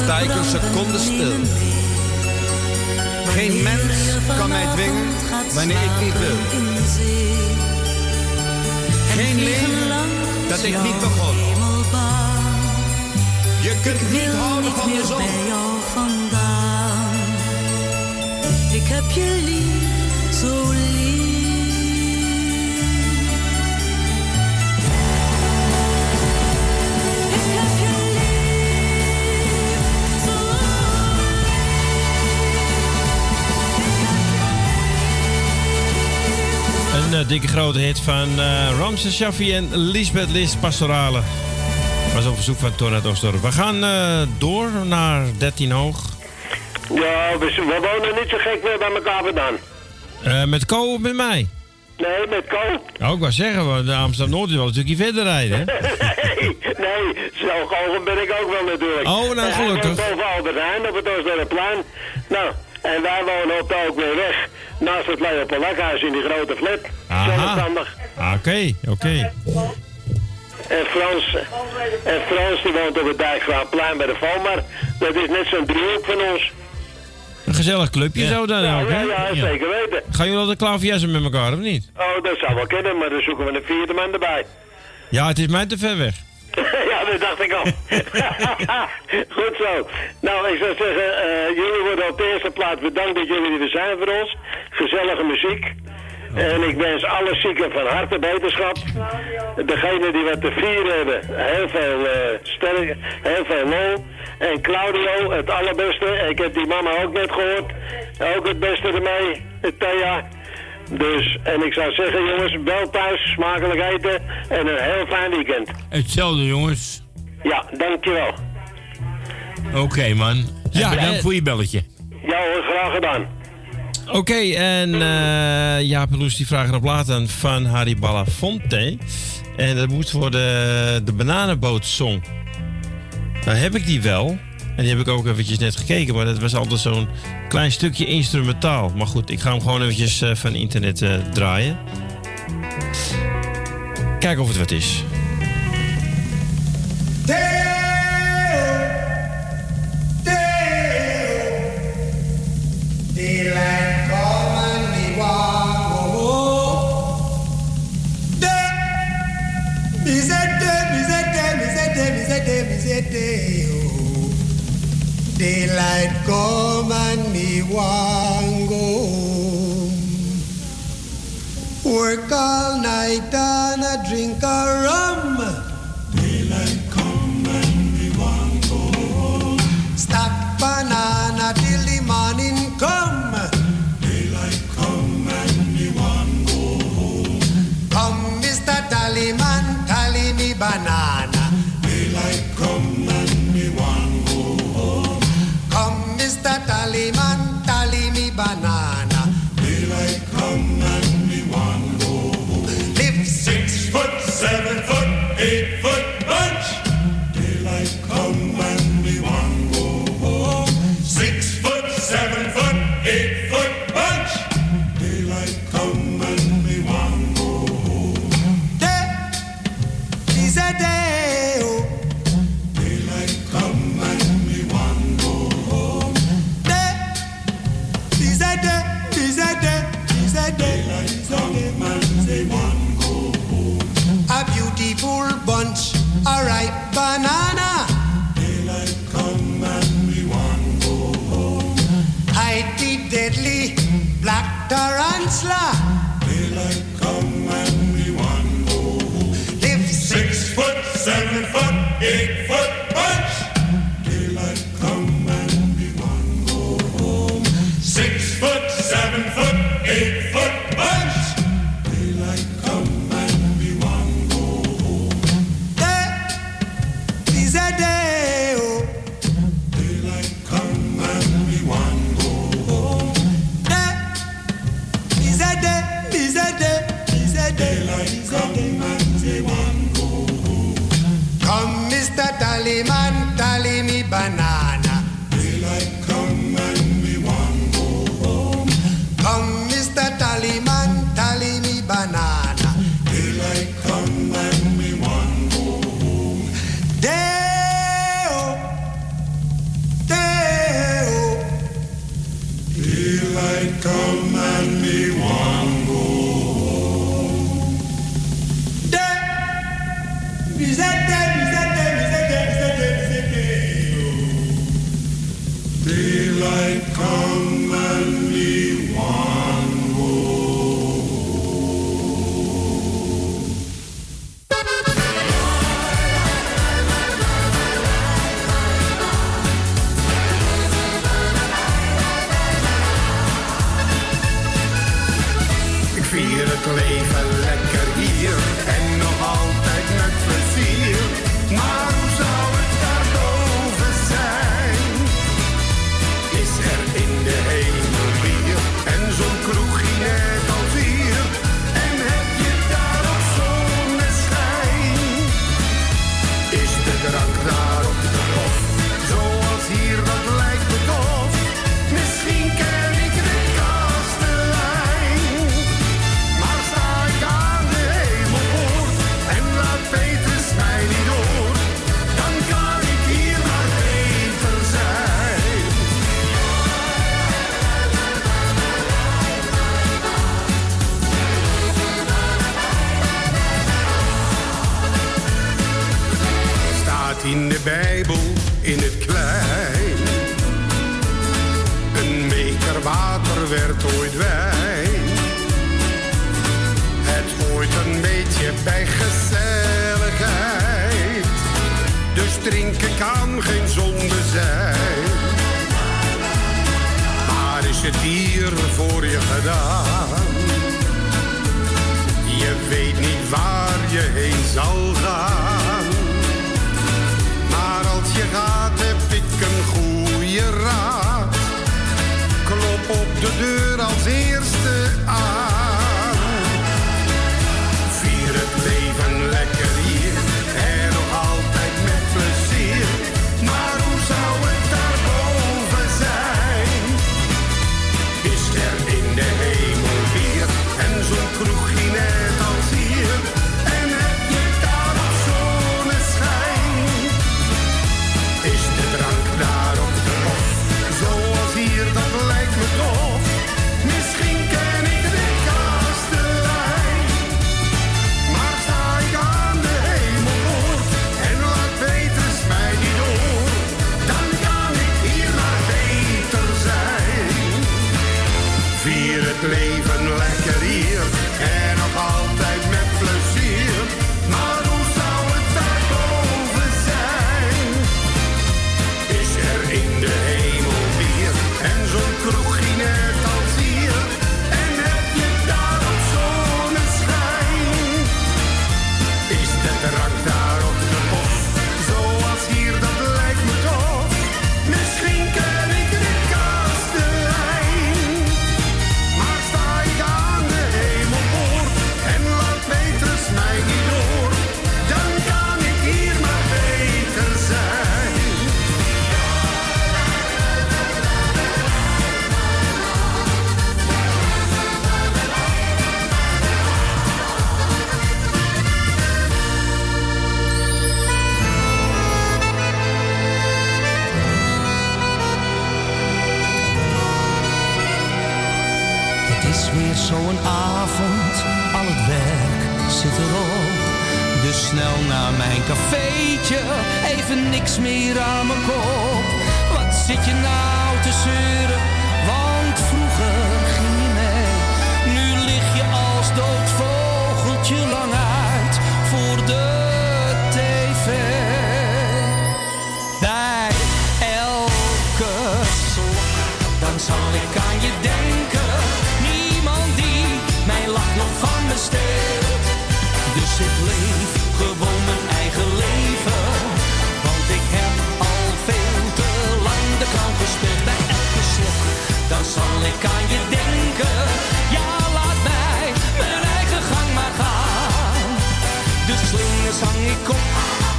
Speaker 29: sta ik een seconde stil. Geen mens kan mij dwingen wanneer ik niet wil. Geen leven dat ik niet begon. Je kunt niet houden van de zon.
Speaker 12: bij jou vandaan. Ik heb je lief, zo lief.
Speaker 1: Een eh, dikke grote hit van eh Ramses Shaffi en Lisbeth Lis Pastorale. Was op verzoek van Tornado Osdorp. We gaan eh, door naar 13 hoog.
Speaker 30: Ja, we, we wonen niet zo gek meer bij elkaar vandaan.
Speaker 1: Met Co of met mij?
Speaker 30: Nee, met Co.
Speaker 1: Oh, ik wou zeggen, want de Amsterdam Noord is wel een stukje verder rijden. hè?
Speaker 30: nee, nee, zo ben ik ook wel natuurlijk.
Speaker 1: Oh, nou, gelukkig.
Speaker 30: woont boven Albert Heijn op het Oostdorpplein. Nou, en wij wonen op de ook weer weg. Naast het Leopoldakhuis in die grote flat. Zelfstandig.
Speaker 1: Oké, oké.
Speaker 30: En Frans, en Frans die woont op het Dijkgraafplein bij de Vomar. Dat is net zo'n driehoek van ons.
Speaker 1: Een gezellig clubje zo dan
Speaker 30: Ja,
Speaker 1: ook, hè?
Speaker 30: ja, ja, zeker weten.
Speaker 1: Gaan jullie al de klaverjassen met elkaar, of niet?
Speaker 30: Oh, dat zou wel kunnen, maar dan zoeken we een vierde man erbij.
Speaker 1: Ja, het is mij te ver weg.
Speaker 30: ja, dat dacht ik al. Goed zo. Nou, ik zou zeggen, eh, jullie worden op de eerste plaats bedankt dat jullie er zijn voor ons. Gezellige muziek. En ik wens alle zieken van harte beterschap. Degenen die wat te vieren hebben, heel veel eh sterk, heel veel lol. En Claudio, het allerbeste. Ik heb die mama ook net gehoord. Ook het beste ermee, Thea. Dus, en ik zou zeggen jongens, wel thuis, smakelijk eten en een heel fijn weekend.
Speaker 2: Hetzelfde, jongens.
Speaker 30: Ja, dankjewel.
Speaker 2: Oké, man. En
Speaker 1: Ja,
Speaker 2: bedankt
Speaker 1: eh,
Speaker 2: voor je belletje.
Speaker 30: Ja hoor, graag gedaan.
Speaker 1: Oké, en eh Jaap en Loes die vragen op aan van Harry Balafonte. En dat moet voor de, de Bananenboot-song. Nou heb ik die wel. En die heb ik ook eventjes net gekeken. Maar dat was altijd zo'n klein stukje instrumentaal. Maar goed, ik ga hem gewoon eventjes eh, van internet eh, draaien. Kijken of het wat is.
Speaker 31: Daylight come and me want go home. Work all night and a drink a rum. Daylight come and me want go home. Stack banana till the morning come. Daylight come and me want go home. Come, Mr. Tallyman, tally me banana.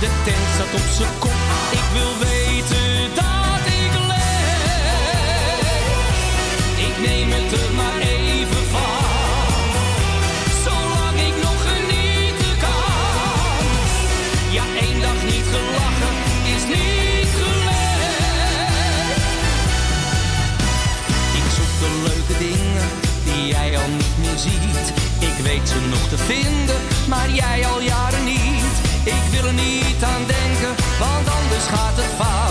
Speaker 14: De
Speaker 12: tent staat op zijn kop. Ik wil weten dat ik leef. Ik neem het er maar even van. Zolang ik nog genieten kan. Ja, één dag niet gelachen is niet geleefd. Ik zoek de leuke dingen die jij al niet meer ziet. Ik weet ze nog te vinden, maar jij al jaren. Ik wil er niet aan denken, want anders gaat het fout.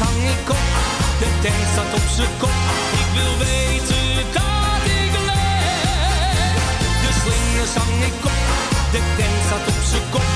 Speaker 12: Hang ik op, de tent staat op zijn kop. Ik wil weten dat ik leef. De slingers hang ik op, de tent staat op zijn kop.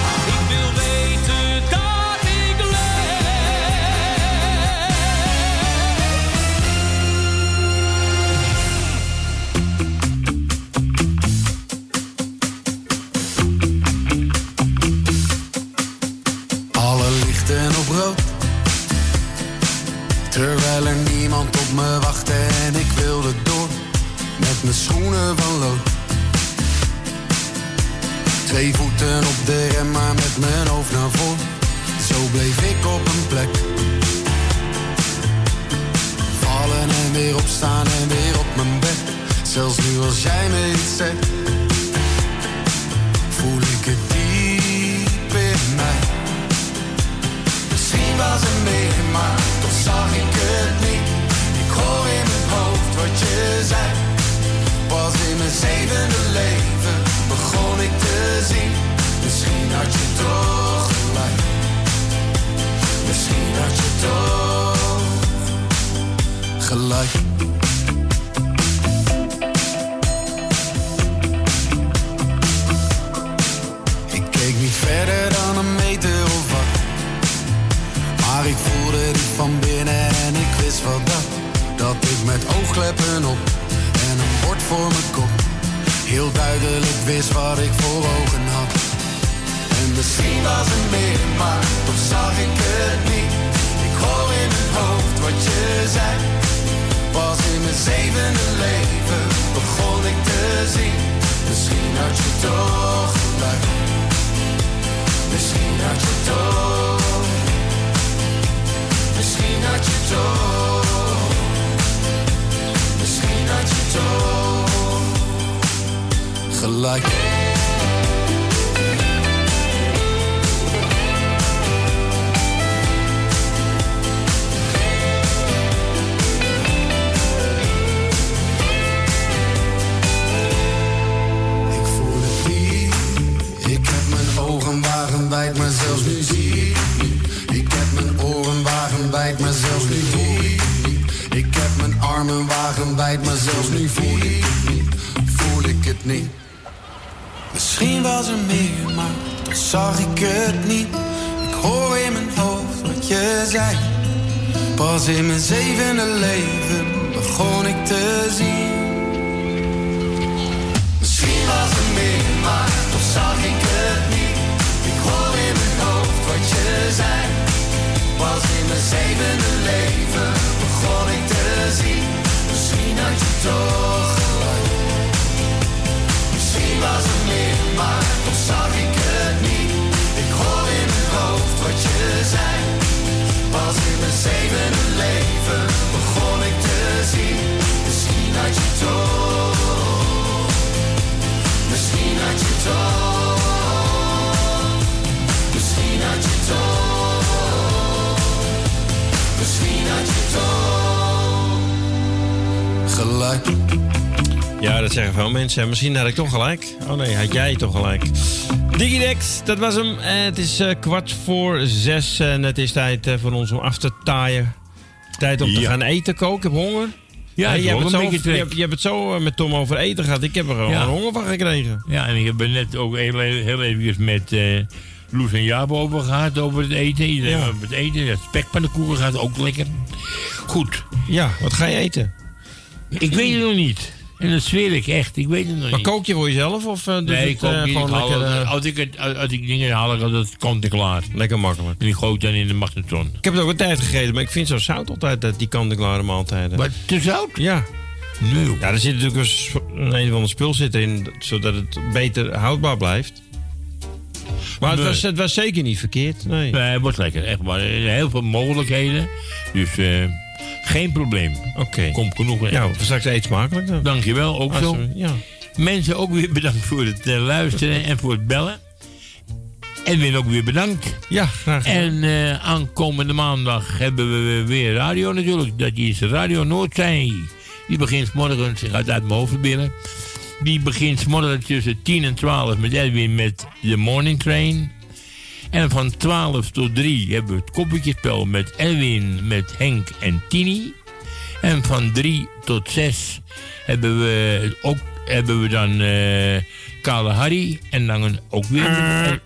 Speaker 32: En een bord voor mijn kop. Heel duidelijk wist wat ik voor ogen had. En misschien was er meer, maar toch zag ik het niet. Ik hoor in mijn hoofd wat je zei. Pas in mijn zevende leven begon ik te zien. Misschien had je toch gelijk. Misschien had je toch. Misschien had je toch. Had je toch. Gelijk. Ik voel het niet. Ik heb mijn ogen wagenwijd, maar zelfs niet. Ik heb mijn oren wagenwijd, maar zelfs voel ik heb mijn armen wagenwijd, maar zelfs nu voel ik het niet. Voel ik het niet. Misschien was er meer, maar toch zag ik het niet. Ik hoor in mijn hoofd wat je zei. Pas in mijn zevende leven begon ik te zien. Misschien was er meer, maar toch zag ik het niet. Ik hoor in mijn hoofd wat je zei. Pas in mijn zevende leven te zien. Misschien had je toch gelijk.
Speaker 3: Misschien was het meer, maar toch zag ik het niet. Ik hoor in mijn hoofd wat je zei. Pas in mijn zevende leven begon ik te zien. Misschien had je toch. Misschien had je toch.
Speaker 32: Gelijk.
Speaker 1: Ja, dat zeggen veel mensen. En Misschien had ik toch gelijk. Oh nee, had jij toch gelijk. Digidex, dat was hem. Eh, het is eh, kwart voor zes en het is tijd eh, voor ons om af te taaien. Tijd om te gaan eten, koken. Ik heb honger.
Speaker 2: Ja,
Speaker 1: Hey, je,
Speaker 2: heb
Speaker 1: hebt het zo, je, hebt, je hebt het zo met Tom over eten gehad. Ik heb er gewoon
Speaker 2: Ja.
Speaker 1: honger van gekregen.
Speaker 2: Ja, en ik heb er net ook heel, heel even met Loes en Jaap over gehad, over het eten. Iedereen
Speaker 1: Ja.
Speaker 2: over het eten. Dat spekpannenkoeken gaat ook lekker. Goed.
Speaker 1: Ja, wat ga je eten?
Speaker 2: Ik weet het nog niet. En dat zweer ik echt. Ik weet het nog
Speaker 1: Maar
Speaker 2: niet.
Speaker 1: kook je voor jezelf of
Speaker 2: Nee, ik kook niet.
Speaker 1: Lekker...
Speaker 2: als, ik het, als ik dingen haal, dat kant en klaar.
Speaker 1: lekker makkelijk.
Speaker 2: En die goot dan in de magnetron.
Speaker 1: Ik heb het ook een tijd gegeten, maar ik vind zo zout altijd, dat die kant-en-klare maaltijden.
Speaker 2: Wat, te zout?
Speaker 1: Ja.
Speaker 2: Nee.
Speaker 1: Ja, er zit natuurlijk een, een of ander spul zit erin, zodat het beter houdbaar blijft. Maar het,
Speaker 2: Nee.
Speaker 1: was, het was zeker niet verkeerd, nee.
Speaker 2: Nee, het wordt lekker. Echt. Er zijn Heel veel mogelijkheden. Dus eh, geen probleem.
Speaker 1: Oké.
Speaker 2: Komt genoeg.
Speaker 1: Ja, voor straks eet smakelijk dan.
Speaker 2: Dankjewel, ook zo.
Speaker 1: ja.
Speaker 2: Mensen ook weer bedankt voor het eh, luisteren en voor het bellen. En weer ook weer bedankt.
Speaker 1: Ja, graag gedaan.
Speaker 2: En eh, aankomende maandag hebben we weer radio natuurlijk. Dat is Radio Noordzee. Die begint morgens, ik ga het uit mijn hoofd verbillen. Die begint 's morgens tussen 10 en 12 met Edwin met de Morning Train. En van 12 tot 3 hebben we het koppeltjespel met Edwin, met Henk en Tini. En van 3 tot 6 hebben we, ook, hebben we dan eh Kale Harry. En dan ook weer...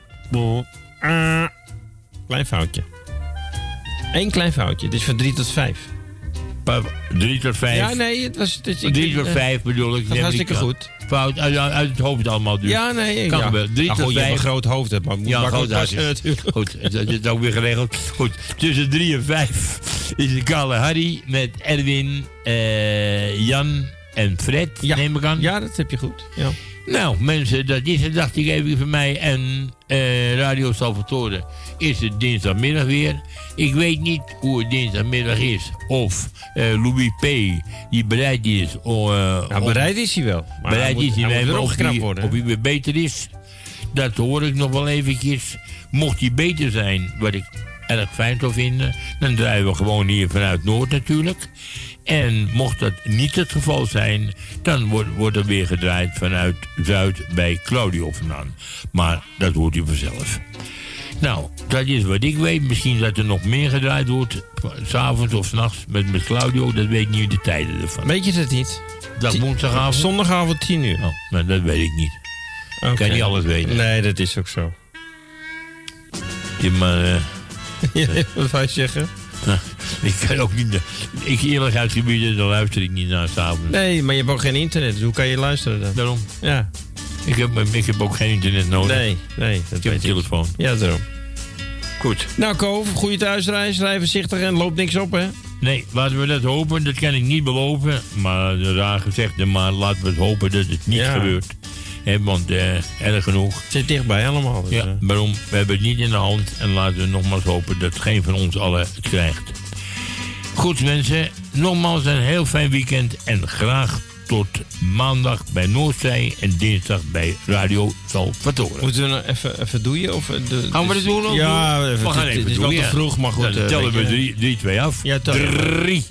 Speaker 1: Klein foutje. Eén klein foutje. Het is van 3 tot 5.
Speaker 2: 3 tot 5.
Speaker 1: Ja, nee, het was... Is, ik-
Speaker 2: 3 tot
Speaker 1: eh,
Speaker 2: 5 bedoel ik.
Speaker 1: gaat
Speaker 2: Heb
Speaker 1: hartstikke
Speaker 2: ik,
Speaker 1: goed.
Speaker 2: Fout, uit, uit het hoofd allemaal dus.
Speaker 1: Ja, nee,
Speaker 2: Kan
Speaker 1: ja.
Speaker 2: 3
Speaker 1: Nou,
Speaker 2: tot
Speaker 1: goed, je hebt
Speaker 2: 5.
Speaker 1: een groot hoofd, hè, maar moet
Speaker 2: Ja, groot
Speaker 1: natuurlijk.
Speaker 2: Goed, dat is ook weer geregeld. Goed, tussen 3 en 5 is de Kale Harry met Erwin, eh, Jan en Fred, neem ik aan.
Speaker 1: Ja, dat heb je goed. Ja.
Speaker 2: Nou, mensen, dat is het, dacht ik even van mij. En eh, Radio Salvatore is het dinsdagmiddag weer. Ik weet niet hoe het dinsdagmiddag is. Of eh, Louis P. die bereid is. om,
Speaker 1: Nou, bereid is hij wel. Maar
Speaker 2: bereid
Speaker 1: hij
Speaker 2: is hij, of
Speaker 1: worden,
Speaker 2: Of hij weer beter is, dat hoor ik nog wel eventjes. Mocht hij beter zijn, wat ik erg fijn zou vinden... dan draaien we gewoon hier vanuit Noord natuurlijk. En mocht dat niet het geval zijn... dan wordt, wordt er weer gedraaid vanuit Zuid bij Claudio vandaan. Maar dat hoort u vanzelf. Nou, dat is wat ik weet. Misschien dat er nog meer gedraaid wordt. S'avonds of s'nachts met, met Claudio. Dat weet ik niet de tijden ervan.
Speaker 1: Weet je het niet?
Speaker 2: Dag
Speaker 1: Ti-
Speaker 2: woensdagavond?
Speaker 1: Zondagavond 10 uur.
Speaker 2: Oh, nou, dat weet ik niet.
Speaker 1: Oké.
Speaker 2: Kan niet alles weten.
Speaker 1: Nee, dat is ook zo.
Speaker 2: Ja, maar... eh,
Speaker 1: Wat wou je zeggen?
Speaker 2: Nou, ik kan ook niet... Ik eerlijkheidsgebieden, daar luister ik niet naar s'avonds.
Speaker 1: Nee, maar je hebt ook geen internet. Dus hoe kan je luisteren dan?
Speaker 2: Daarom.
Speaker 1: Ja.
Speaker 2: Ik heb, ik heb ook geen internet nodig.
Speaker 1: Nee, nee. Dat
Speaker 2: Ik heb een
Speaker 1: ik.
Speaker 2: telefoon.
Speaker 1: Ja, daarom.
Speaker 2: Goed.
Speaker 1: Nou, Ko, goede thuisreis. Rij voorzichtig en loop niks op, hè?
Speaker 2: Nee, laten we dat hopen. Dat kan ik niet beloven. Maar raar gezegd, maar laten we het hopen dat het niet
Speaker 1: Ja.
Speaker 2: gebeurt. Want eh, erg genoeg.
Speaker 1: Het zit dichtbij allemaal. Dus,
Speaker 2: Ja,
Speaker 1: eh.
Speaker 2: waarom? We hebben het niet in de hand. En laten we nogmaals hopen dat geen van ons allen het krijgt. Goed mensen, nogmaals een heel fijn weekend. En graag tot maandag bij Noordzee en dinsdag bij Radio Salvatore.
Speaker 1: Moeten we nou even, even doeien? Of, de,
Speaker 2: Gaan we dat doen? of
Speaker 1: Ja,
Speaker 2: doen?
Speaker 1: even,
Speaker 2: we gaan
Speaker 1: het,
Speaker 2: even
Speaker 1: het is wel te vroeg, maar goed.
Speaker 2: Dan
Speaker 1: eh,
Speaker 2: tellen we
Speaker 1: weet je.
Speaker 2: 3, 2 af.
Speaker 1: Ja, tel even.
Speaker 2: 3,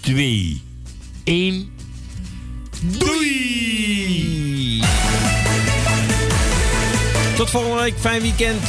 Speaker 2: 2, 1.
Speaker 1: Doei! Tot volgende week. Fijn weekend.